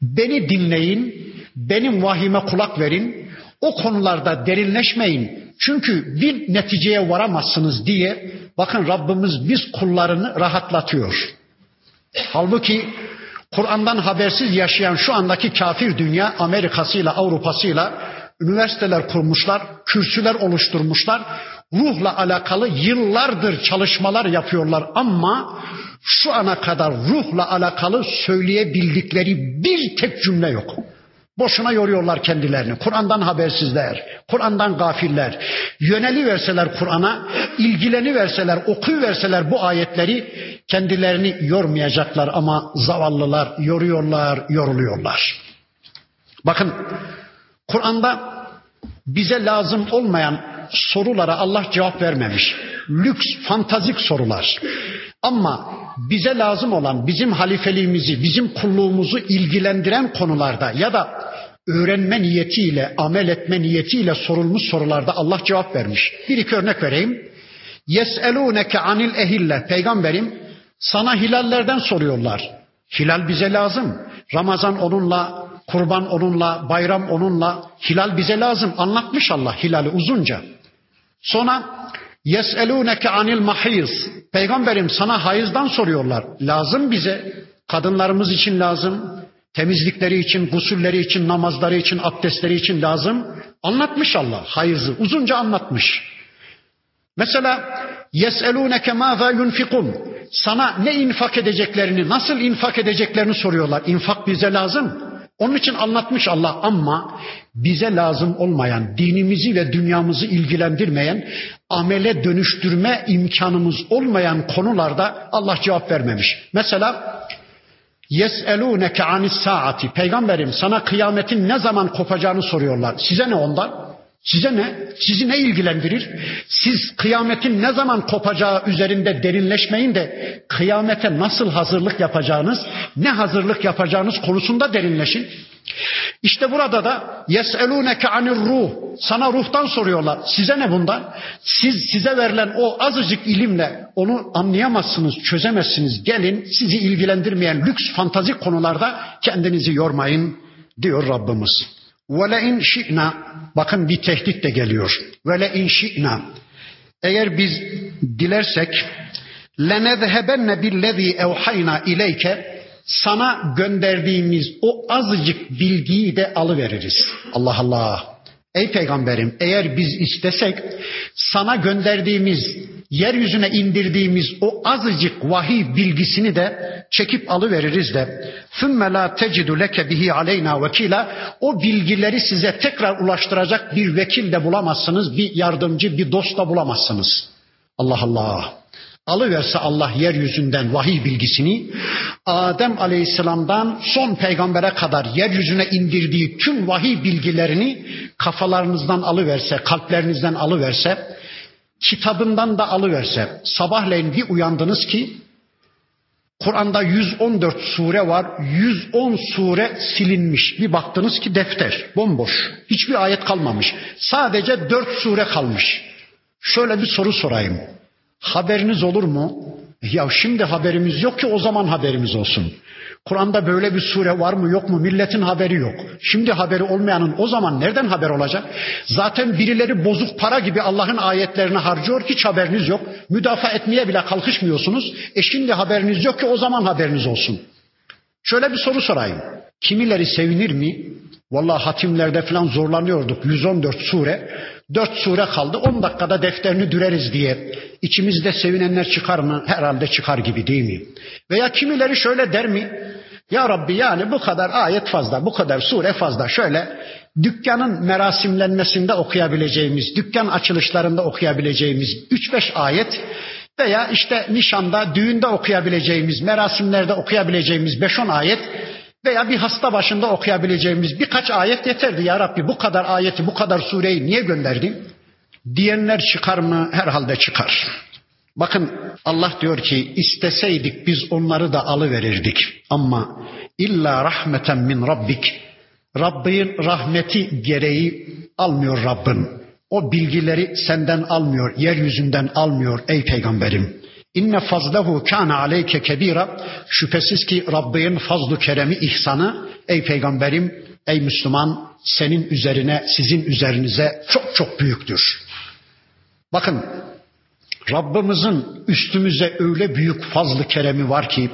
Beni dinleyin, benim vahime kulak verin, o konularda derinleşmeyin. Çünkü bir neticeye varamazsınız diye bakın Rabbimiz biz kullarını rahatlatıyor. Halbuki Kur'an'dan habersiz yaşayan şu andaki kafir dünya Amerika'sıyla Avrupa'sıyla üniversiteler kurmuşlar, kürsüler oluşturmuşlar. Ruhla alakalı yıllardır çalışmalar yapıyorlar ama şu ana kadar ruhla alakalı söyleyebildikleri bir tek cümle yok. Boşuna yoruyorlar kendilerini. Kur'an'dan habersizler, Kur'an'dan gafiller. Yöneli verseler Kur'an'a, ilgileni verseler, okuyu verseler bu ayetleri kendilerini yormayacaklar ama zavallılar yoruyorlar, yoruluyorlar. Bakın Kur'an'da bize lazım olmayan sorulara Allah cevap vermemiş. lüks, fantazik sorular. Ama bize lazım olan bizim halifeliğimizi, bizim kulluğumuzu ilgilendiren konularda ya da öğrenme niyetiyle, amel etme niyetiyle sorulmuş sorularda Allah cevap vermiş. Bir iki örnek vereyim. Yes'elûneke anil ehille. Peygamberim sana hilallerden soruyorlar. Hilal bize lazım. Ramazan onunla, kurban onunla, bayram onunla. Hilal bize lazım. Anlatmış Allah hilali uzunca. Sonra Yes'elûneke anil mahiz. Peygamberim sana hayızdan soruyorlar. Lazım bize. Kadınlarımız için lazım. Temizlikleri için, gusülleri için, namazları için, abdestleri için lazım. Anlatmış Allah hayızı. Uzunca anlatmış. Mesela yeselûneke mâzâ yunfikun. Sana ne infak edeceklerini, nasıl infak edeceklerini soruyorlar. İnfak bize lazım. Onun için anlatmış Allah ama bize lazım olmayan, dinimizi ve dünyamızı ilgilendirmeyen, amele dönüştürme imkanımız olmayan konularda Allah cevap vermemiş. Mesela Yes'elûneke anis saati. Peygamberim sana kıyametin ne zaman kopacağını soruyorlar. Size ne ondan? Size ne? Sizi ne ilgilendirir? Siz kıyametin ne zaman kopacağı üzerinde derinleşmeyin de kıyamete nasıl hazırlık yapacağınız, ne hazırlık yapacağınız konusunda derinleşin. İşte burada da yeselûneke anir ruh. Sana ruhtan soruyorlar. Size ne bundan? Siz size verilen o azıcık ilimle onu anlayamazsınız, çözemezsiniz. Gelin sizi ilgilendirmeyen lüks fantazi konularda kendinizi yormayın diyor Rabbimiz. Ve in şi'na bakın bir tehdit de geliyor. Ve in şi'na eğer biz dilersek lenezhebenne billezî evhayna ileyke sana gönderdiğimiz o azıcık bilgiyi de alıveririz. Allah Allah. Ey peygamberim eğer biz istesek sana gönderdiğimiz, yeryüzüne indirdiğimiz o azıcık vahiy bilgisini de çekip alıveririz de ثُمَّ لَا تَجِدُ لَكَ بِهِ عَلَيْنَا وَكِيلًا O bilgileri size tekrar ulaştıracak bir vekil de bulamazsınız, bir yardımcı, bir dost da bulamazsınız. Allah Allah. Alıverse Allah yeryüzünden vahiy bilgisini Adem Aleyhisselam'dan son peygambere kadar yeryüzüne indirdiği tüm vahiy bilgilerini kafalarınızdan alıverse, kalplerinizden alıverse, kitabından da alıverse, sabahleyin bir uyandınız ki Kur'an'da 114 sure var. 110 sure silinmiş. Bir baktınız ki defter bomboş. Hiçbir ayet kalmamış. Sadece 4 sure kalmış. Şöyle bir soru sorayım. Haberiniz olur mu? Ya şimdi haberimiz yok ki o zaman haberimiz olsun. Kur'an'da böyle bir sure var mı yok mu milletin haberi yok. Şimdi haberi olmayanın o zaman nereden haber olacak? Zaten birileri bozuk para gibi Allah'ın ayetlerini harcıyor hiç haberiniz yok. Müdafaa etmeye bile kalkışmıyorsunuz. E şimdi haberiniz yok ki o zaman haberiniz olsun. Şöyle bir soru sorayım. Kimileri sevinir mi? Vallahi hatimlerde falan zorlanıyorduk. 114 sure. 4 sure kaldı. 10 dakikada defterini düreriz diye. İçimizde sevinenler çıkar mı? Herhalde çıkar gibi değil mi? Veya kimileri şöyle der mi? Ya Rabbi yani bu kadar ayet fazla, bu kadar sure fazla. Şöyle dükkanın merasimlenmesinde okuyabileceğimiz, dükkan açılışlarında okuyabileceğimiz 3-5 ayet veya işte nişanda, düğünde okuyabileceğimiz, merasimlerde okuyabileceğimiz 5-10 ayet veya bir hasta başında okuyabileceğimiz birkaç ayet yeterdi. Ya Rabbi bu kadar ayeti, bu kadar sureyi niye gönderdin? Diyenler çıkar mı? Herhalde çıkar. Bakın Allah diyor ki isteseydik biz onları da alıverirdik. Ama illa rahmeten min rabbik. Rabbin rahmeti gereği almıyor Rabbin. O bilgileri senden almıyor, yeryüzünden almıyor ey peygamberim. İnne fazlehu kana aleyke kebira. Şüphesiz ki Rabbin fazlu keremi ihsanı ey peygamberim, ey Müslüman senin üzerine, sizin üzerinize çok çok büyüktür. Bakın Rabbimizin üstümüze öyle büyük fazlı keremi var ki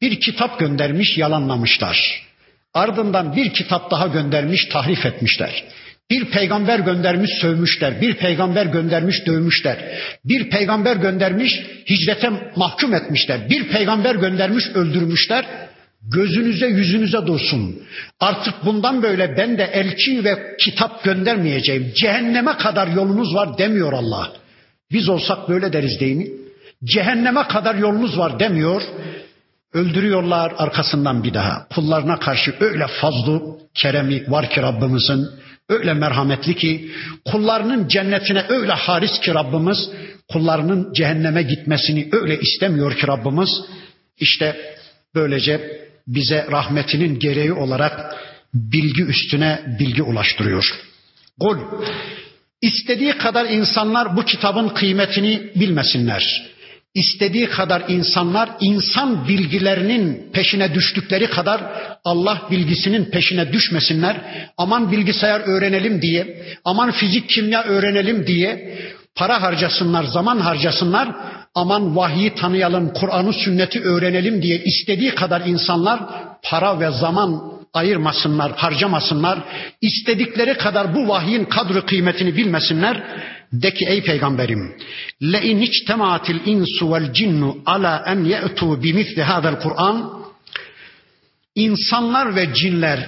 bir kitap göndermiş yalanlamışlar. Ardından bir kitap daha göndermiş tahrif etmişler. Bir peygamber göndermiş sövmüşler. Bir peygamber göndermiş dövmüşler. Bir peygamber göndermiş hicrete mahkum etmişler. Bir peygamber göndermiş öldürmüşler. Gözünüze yüzünüze dursun. Artık bundan böyle ben de elçi ve kitap göndermeyeceğim. Cehenneme kadar yolunuz var demiyor Allah. Biz olsak böyle deriz değil mi? Cehenneme kadar yolunuz var demiyor. Öldürüyorlar arkasından bir daha. Kullarına karşı öyle fazlı keremi var ki Rabbimizin. Öyle merhametli ki kullarının cennetine öyle haris ki Rabbimiz kullarının cehenneme gitmesini öyle istemiyor ki Rabbimiz. İşte böylece bize rahmetinin gereği olarak bilgi üstüne bilgi ulaştırıyor. Kul, istediği kadar insanlar bu kitabın kıymetini bilmesinler. İstediği kadar insanlar insan bilgilerinin peşine düştükleri kadar Allah bilgisinin peşine düşmesinler. Aman bilgisayar öğrenelim diye, aman fizik kimya öğrenelim diye para harcasınlar, zaman harcasınlar. Aman vahyi tanıyalım, Kur'an'ı sünneti öğrenelim diye istediği kadar insanlar para ve zaman ayırmasınlar, harcamasınlar. İstedikleri kadar bu vahyin kadri kıymetini bilmesinler. De ki ey peygamberim le in içtemaatil insu vel cinnu ala en ye'tu bimithli hadal Kur'an insanlar ve cinler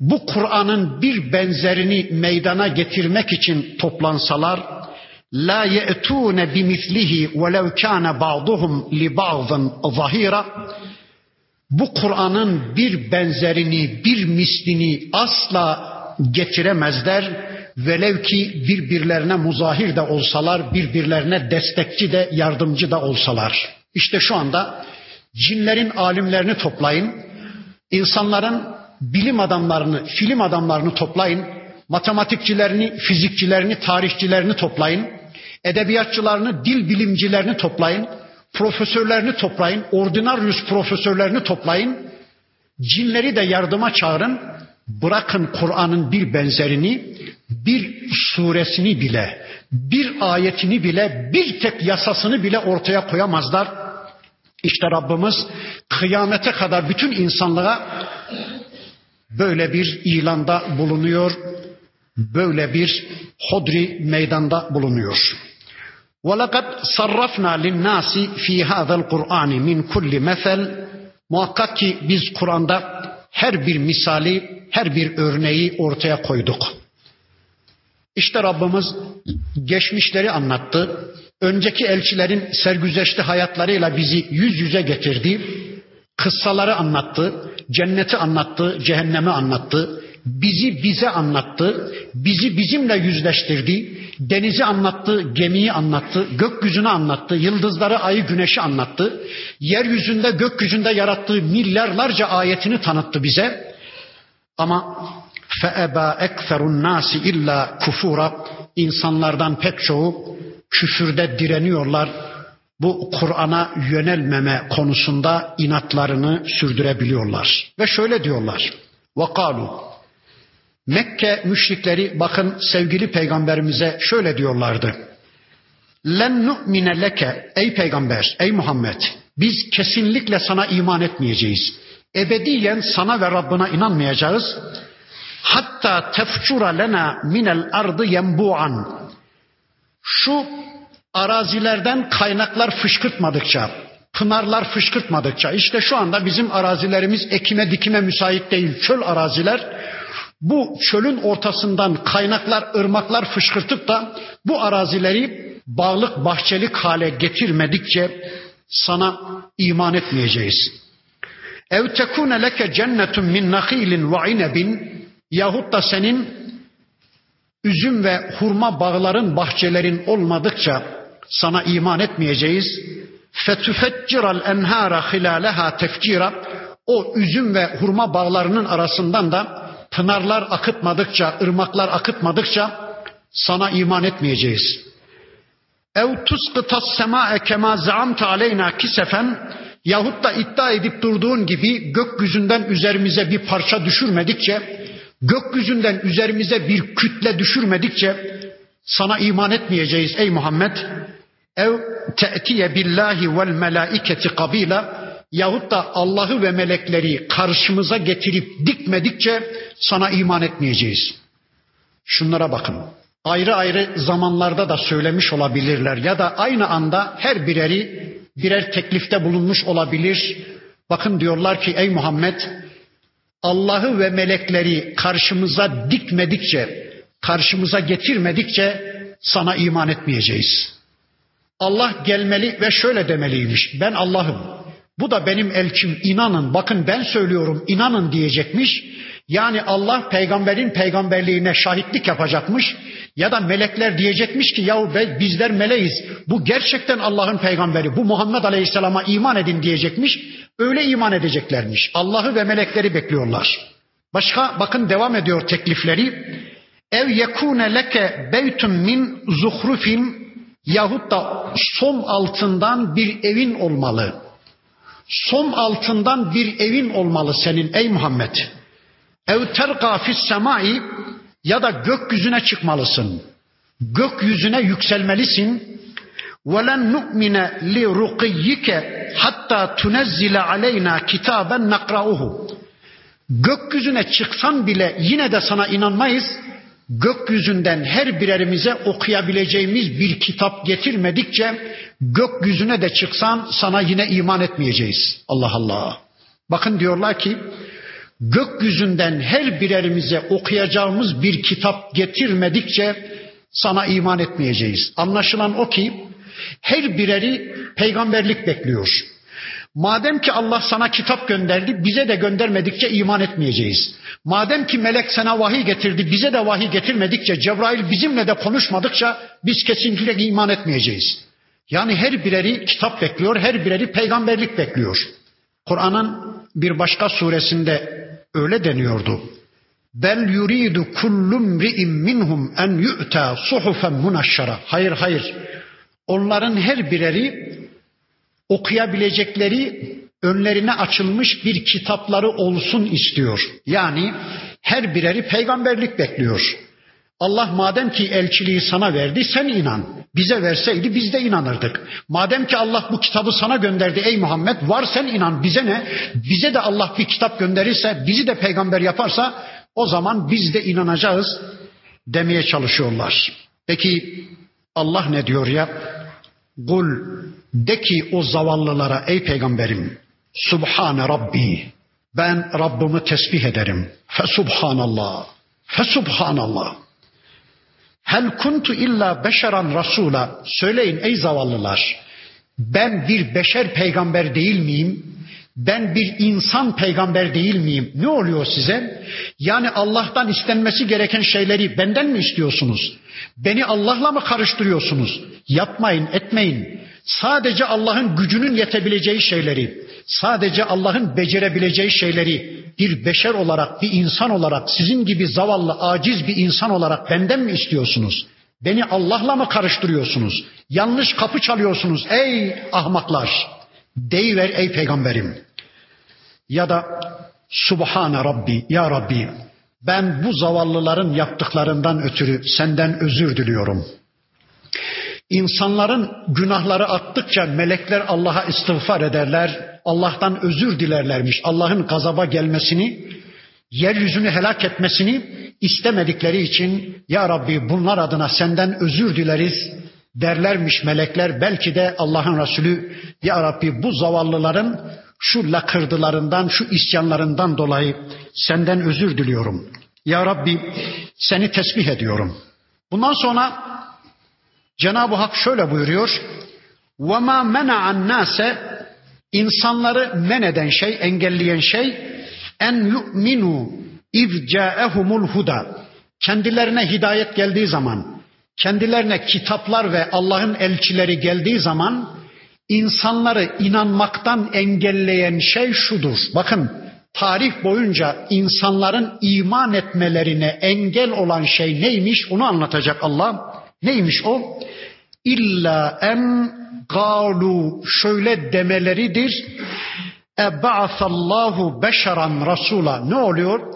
bu Kur'an'ın bir benzerini meydana getirmek için toplansalar la ye'tune bimislihi velev kana ba'duhum li ba'dın zahira bu Kur'an'ın bir benzerini, bir mislini asla getiremezler Velev ki birbirlerine muzahir de olsalar, birbirlerine destekçi de yardımcı da olsalar. İşte şu anda cinlerin alimlerini toplayın, insanların bilim adamlarını, film adamlarını toplayın, matematikçilerini, fizikçilerini, tarihçilerini toplayın, edebiyatçılarını, dil bilimcilerini toplayın, profesörlerini toplayın, ordinaryus profesörlerini toplayın, cinleri de yardıma çağırın, bırakın Kur'an'ın bir benzerini, bir suresini bile, bir ayetini bile, bir tek yasasını bile ortaya koyamazlar. İşte Rabbimiz kıyamete kadar bütün insanlığa böyle bir ilanda bulunuyor, böyle bir hodri meydanda bulunuyor. وَلَقَدْ صَرَّفْنَا لِلنَّاسِ ف۪ي هَذَا الْقُرْآنِ مِنْ كُلِّ مَثَلٍ Muhakkak ki biz Kur'an'da her bir misali, her bir örneği ortaya koyduk. İşte Rabbimiz geçmişleri anlattı. Önceki elçilerin sergüzeşti hayatlarıyla bizi yüz yüze getirdi. Kıssaları anlattı, cenneti anlattı, cehennemi anlattı. Bizi bize anlattı, bizi bizimle yüzleştirdi. Denizi anlattı, gemiyi anlattı, gökyüzünü anlattı, yıldızları, ayı, güneşi anlattı. Yeryüzünde, gökyüzünde yarattığı milyarlarca ayetini tanıttı bize. Ama فَاَبَا اَكْفَرُ النَّاسِ illa kufura insanlardan pek çoğu küfürde direniyorlar. Bu Kur'an'a yönelmeme konusunda inatlarını sürdürebiliyorlar. Ve şöyle diyorlar. وَقَالُوا Mekke müşrikleri bakın sevgili peygamberimize şöyle diyorlardı. Len nu'mine leke ey peygamber, ey Muhammed biz kesinlikle sana iman etmeyeceğiz. Ebediyen sana ve Rabbına inanmayacağız. Hatta tefcura lena minel ardı yembu'an. Şu arazilerden kaynaklar fışkırtmadıkça, pınarlar fışkırtmadıkça, işte şu anda bizim arazilerimiz ekime dikime müsait değil, çöl araziler. Bu çölün ortasından kaynaklar, ırmaklar fışkırtıp da bu arazileri bağlık, bahçelik hale getirmedikçe sana iman etmeyeceğiz. Ev tekune leke cennetun min nakhilin ve inebin yahut da senin üzüm ve hurma bağların, bahçelerin olmadıkça sana iman etmeyeceğiz. Fetüfecciral enhara hilaleha tefcira o üzüm ve hurma bağlarının arasından da pınarlar akıtmadıkça, ırmaklar akıtmadıkça sana iman etmeyeceğiz. Ev tusqıtas sema'e kema zaamte aleyna kisefen yahut da iddia edip durduğun gibi gökyüzünden üzerimize bir parça düşürmedikçe gökyüzünden üzerimize bir kütle düşürmedikçe sana iman etmeyeceğiz ey Muhammed. Ev te'tiye billahi vel melaiketi kabila yahut da Allah'ı ve melekleri karşımıza getirip dikmedikçe sana iman etmeyeceğiz. Şunlara bakın. Ayrı ayrı zamanlarda da söylemiş olabilirler ya da aynı anda her bireri birer teklifte bulunmuş olabilir. Bakın diyorlar ki ey Muhammed Allah'ı ve melekleri karşımıza dikmedikçe, karşımıza getirmedikçe sana iman etmeyeceğiz. Allah gelmeli ve şöyle demeliymiş. Ben Allah'ım. Bu da benim elçim. İnanın. Bakın ben söylüyorum. inanın diyecekmiş. Yani Allah peygamberin peygamberliğine şahitlik yapacakmış. Ya da melekler diyecekmiş ki yahu bizler meleğiz. Bu gerçekten Allah'ın peygamberi. Bu Muhammed Aleyhisselam'a iman edin diyecekmiş. Öyle iman edeceklermiş. Allah'ı ve melekleri bekliyorlar. Başka bakın devam ediyor teklifleri. Ev yekune leke beytun min zuhrufin yahut da som altından bir evin olmalı Som altından bir evin olmalı senin ey Muhammed. Ev terqa fis semai ya da gökyüzüne çıkmalısın. Gökyüzüne yükselmelisin. وَلَنْ نُؤْمِنَ لِرُقِيِّكَ حَتَّى تُنَزِّلَ عَلَيْنَا كِتَابًا نَقْرَأُهُ Gökyüzüne çıksan bile yine de sana inanmayız. Gökyüzünden her birerimize okuyabileceğimiz bir kitap getirmedikçe gökyüzüne de çıksan sana yine iman etmeyeceğiz. Allah Allah. Bakın diyorlar ki gökyüzünden her birerimize okuyacağımız bir kitap getirmedikçe sana iman etmeyeceğiz. Anlaşılan o ki her bireri peygamberlik bekliyor. Madem ki Allah sana kitap gönderdi, bize de göndermedikçe iman etmeyeceğiz. Madem ki melek sana vahiy getirdi, bize de vahiy getirmedikçe, Cebrail bizimle de konuşmadıkça biz kesinlikle iman etmeyeceğiz. Yani her bireri kitap bekliyor, her bireri peygamberlik bekliyor. Kur'an'ın bir başka suresinde öyle deniyordu. Bel yuridu kullum ri'in minhum en yu'ta suhufen munaşşara. Hayır hayır. Onların her bireri okuyabilecekleri önlerine açılmış bir kitapları olsun istiyor. Yani her bireri peygamberlik bekliyor. Allah madem ki elçiliği sana verdi sen inan. Bize verseydi biz de inanırdık. Madem ki Allah bu kitabı sana gönderdi ey Muhammed var sen inan bize ne? Bize de Allah bir kitap gönderirse bizi de peygamber yaparsa o zaman biz de inanacağız demeye çalışıyorlar. Peki Allah ne diyor ya? Kul de ki o zavallılara ey peygamberim Subhane Rabbi ben Rabbimi tesbih ederim. Fe subhanallah. Fe subhanallah. Hel kuntu illa beşeran rasula. Söyleyin ey zavallılar. Ben bir beşer peygamber değil miyim? Ben bir insan peygamber değil miyim? Ne oluyor size? Yani Allah'tan istenmesi gereken şeyleri benden mi istiyorsunuz? Beni Allah'la mı karıştırıyorsunuz? Yapmayın, etmeyin. Sadece Allah'ın gücünün yetebileceği şeyleri, sadece Allah'ın becerebileceği şeyleri bir beşer olarak, bir insan olarak, sizin gibi zavallı, aciz bir insan olarak benden mi istiyorsunuz? Beni Allah'la mı karıştırıyorsunuz? Yanlış kapı çalıyorsunuz ey ahmaklar. Deyiver ey peygamberim. Ya da Subhane Rabbi, Ya Rabbi ben bu zavallıların yaptıklarından ötürü senden özür diliyorum. İnsanların günahları attıkça melekler Allah'a istiğfar ederler. Allah'tan özür dilerlermiş. Allah'ın gazaba gelmesini, yeryüzünü helak etmesini istemedikleri için Ya Rabbi bunlar adına senden özür dileriz derlermiş melekler. Belki de Allah'ın Resulü Ya Rabbi bu zavallıların şu lakırdılarından, şu isyanlarından dolayı senden özür diliyorum. Ya Rabbi seni tesbih ediyorum. Bundan sonra Cenab-ı Hak şöyle buyuruyor. وَمَا مَنَعَ النَّاسَ insanları men eden şey, engelleyen şey en yu'minu iz ca'ehumul huda. Kendilerine hidayet geldiği zaman, kendilerine kitaplar ve Allah'ın elçileri geldiği zaman insanları inanmaktan engelleyen şey şudur. Bakın tarih boyunca insanların iman etmelerine engel olan şey neymiş onu anlatacak Allah. Neymiş o? İlla en galu şöyle demeleridir. Ebasallahu beşeran rasula. Ne oluyor?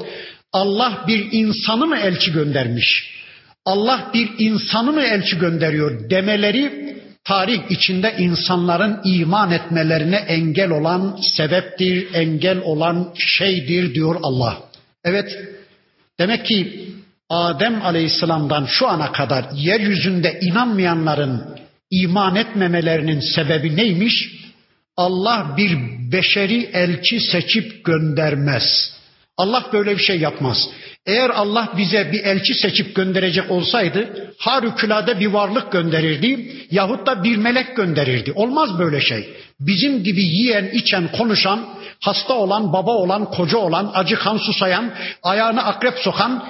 Allah bir insanı mı elçi göndermiş? Allah bir insanı mı elçi gönderiyor demeleri tarih içinde insanların iman etmelerine engel olan sebeptir, engel olan şeydir diyor Allah. Evet, demek ki Adem Aleyhisselam'dan şu ana kadar yeryüzünde inanmayanların iman etmemelerinin sebebi neymiş? Allah bir beşeri elçi seçip göndermez. Allah böyle bir şey yapmaz. Eğer Allah bize bir elçi seçip gönderecek olsaydı harikulade bir varlık gönderirdi yahut da bir melek gönderirdi. Olmaz böyle şey. Bizim gibi yiyen, içen, konuşan, hasta olan, baba olan, koca olan, acı kan susayan, ayağını akrep sokan,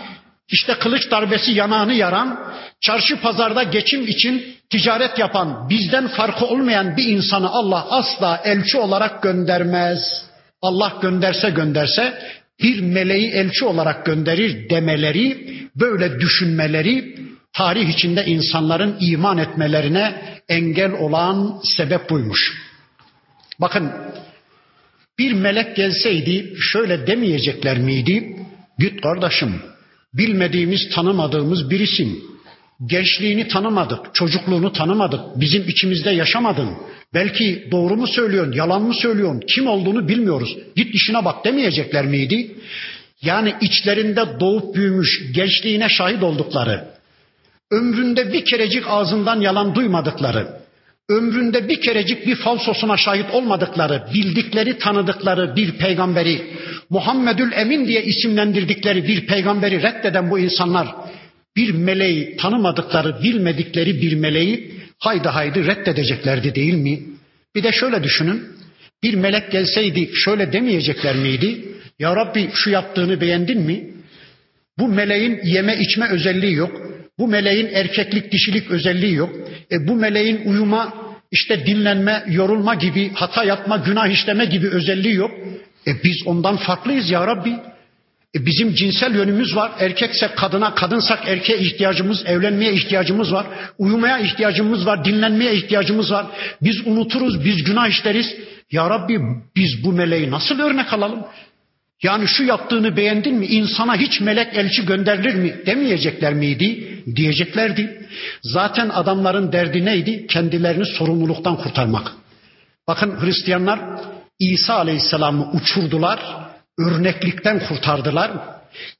işte kılıç darbesi yanağını yaran, çarşı pazarda geçim için ticaret yapan, bizden farkı olmayan bir insanı Allah asla elçi olarak göndermez. Allah gönderse gönderse bir meleği elçi olarak gönderir demeleri, böyle düşünmeleri tarih içinde insanların iman etmelerine engel olan sebep buymuş. Bakın bir melek gelseydi şöyle demeyecekler miydi? Git kardeşim bilmediğimiz tanımadığımız birisin. Gençliğini tanımadık, çocukluğunu tanımadık, bizim içimizde yaşamadın. Belki doğru mu söylüyorsun, yalan mı söylüyorsun, kim olduğunu bilmiyoruz. Git işine bak demeyecekler miydi? Yani içlerinde doğup büyümüş, gençliğine şahit oldukları, ömründe bir kerecik ağzından yalan duymadıkları, ömründe bir kerecik bir falsosuna şahit olmadıkları, bildikleri, tanıdıkları bir peygamberi, Muhammedül Emin diye isimlendirdikleri bir peygamberi reddeden bu insanlar, bir meleği tanımadıkları, bilmedikleri bir meleği haydi haydi reddedeceklerdi değil mi? Bir de şöyle düşünün, bir melek gelseydi şöyle demeyecekler miydi? Ya Rabbi şu yaptığını beğendin mi? Bu meleğin yeme içme özelliği yok. Bu meleğin erkeklik dişilik özelliği yok. E, bu meleğin uyuma, işte dinlenme, yorulma gibi, hata yapma, günah işleme gibi özelliği yok. E biz ondan farklıyız ya Rabbi. E bizim cinsel yönümüz var. Erkekse kadına, kadınsak erkeğe ihtiyacımız, evlenmeye ihtiyacımız var. Uyumaya ihtiyacımız var, dinlenmeye ihtiyacımız var. Biz unuturuz, biz günah işleriz. Ya Rabbi biz bu meleği nasıl örnek alalım? Yani şu yaptığını beğendin mi? İnsana hiç melek elçi gönderilir mi? Demeyecekler miydi? Diyeceklerdi. Zaten adamların derdi neydi? Kendilerini sorumluluktan kurtarmak. Bakın Hristiyanlar İsa Aleyhisselam'ı uçurdular, örneklikten kurtardılar.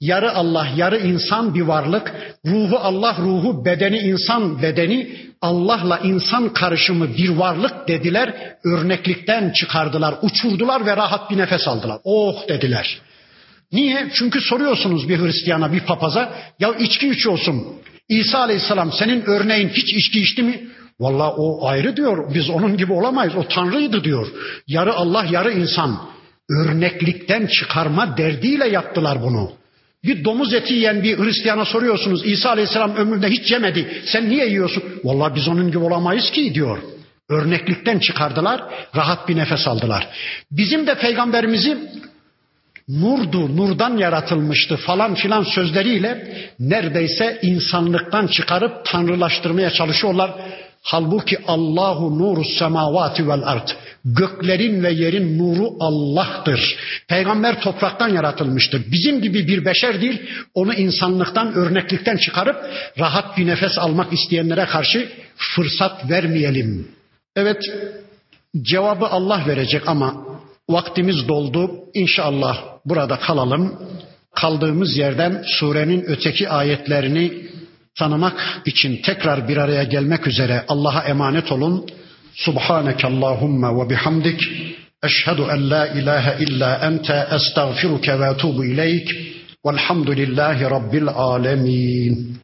Yarı Allah, yarı insan bir varlık. Ruhu Allah ruhu, bedeni insan bedeni, Allah'la insan karışımı bir varlık dediler. Örneklikten çıkardılar, uçurdular ve rahat bir nefes aldılar. Oh dediler. Niye? Çünkü soruyorsunuz bir Hristiyana, bir papaza, ya içki içiyorsun. İsa Aleyhisselam senin örneğin hiç içki içti mi? Valla o ayrı diyor. Biz onun gibi olamayız. O Tanrı'ydı diyor. Yarı Allah, yarı insan. Örneklikten çıkarma derdiyle yaptılar bunu. Bir domuz eti yiyen bir Hristiyana soruyorsunuz. İsa Aleyhisselam ömründe hiç yemedi. Sen niye yiyorsun? Vallahi biz onun gibi olamayız ki diyor. Örneklikten çıkardılar, rahat bir nefes aldılar. Bizim de peygamberimizi nurdu, nurdan yaratılmıştı falan filan sözleriyle neredeyse insanlıktan çıkarıp tanrılaştırmaya çalışıyorlar. Halbuki Allahu nuru semavati vel ard. Göklerin ve yerin nuru Allah'tır. Peygamber topraktan yaratılmıştır. Bizim gibi bir beşer değil, onu insanlıktan, örneklikten çıkarıp rahat bir nefes almak isteyenlere karşı fırsat vermeyelim. Evet, cevabı Allah verecek ama vaktimiz doldu. İnşallah burada kalalım. Kaldığımız yerden surenin öteki ayetlerini tanımak için tekrar bir araya gelmek üzere Allah'a emanet olun. Subhaneke Allahumma ve bihamdik. Eşhedü en la ilahe illa ente estağfiruke ve etubu ileyk. Velhamdülillahi Rabbil alemin.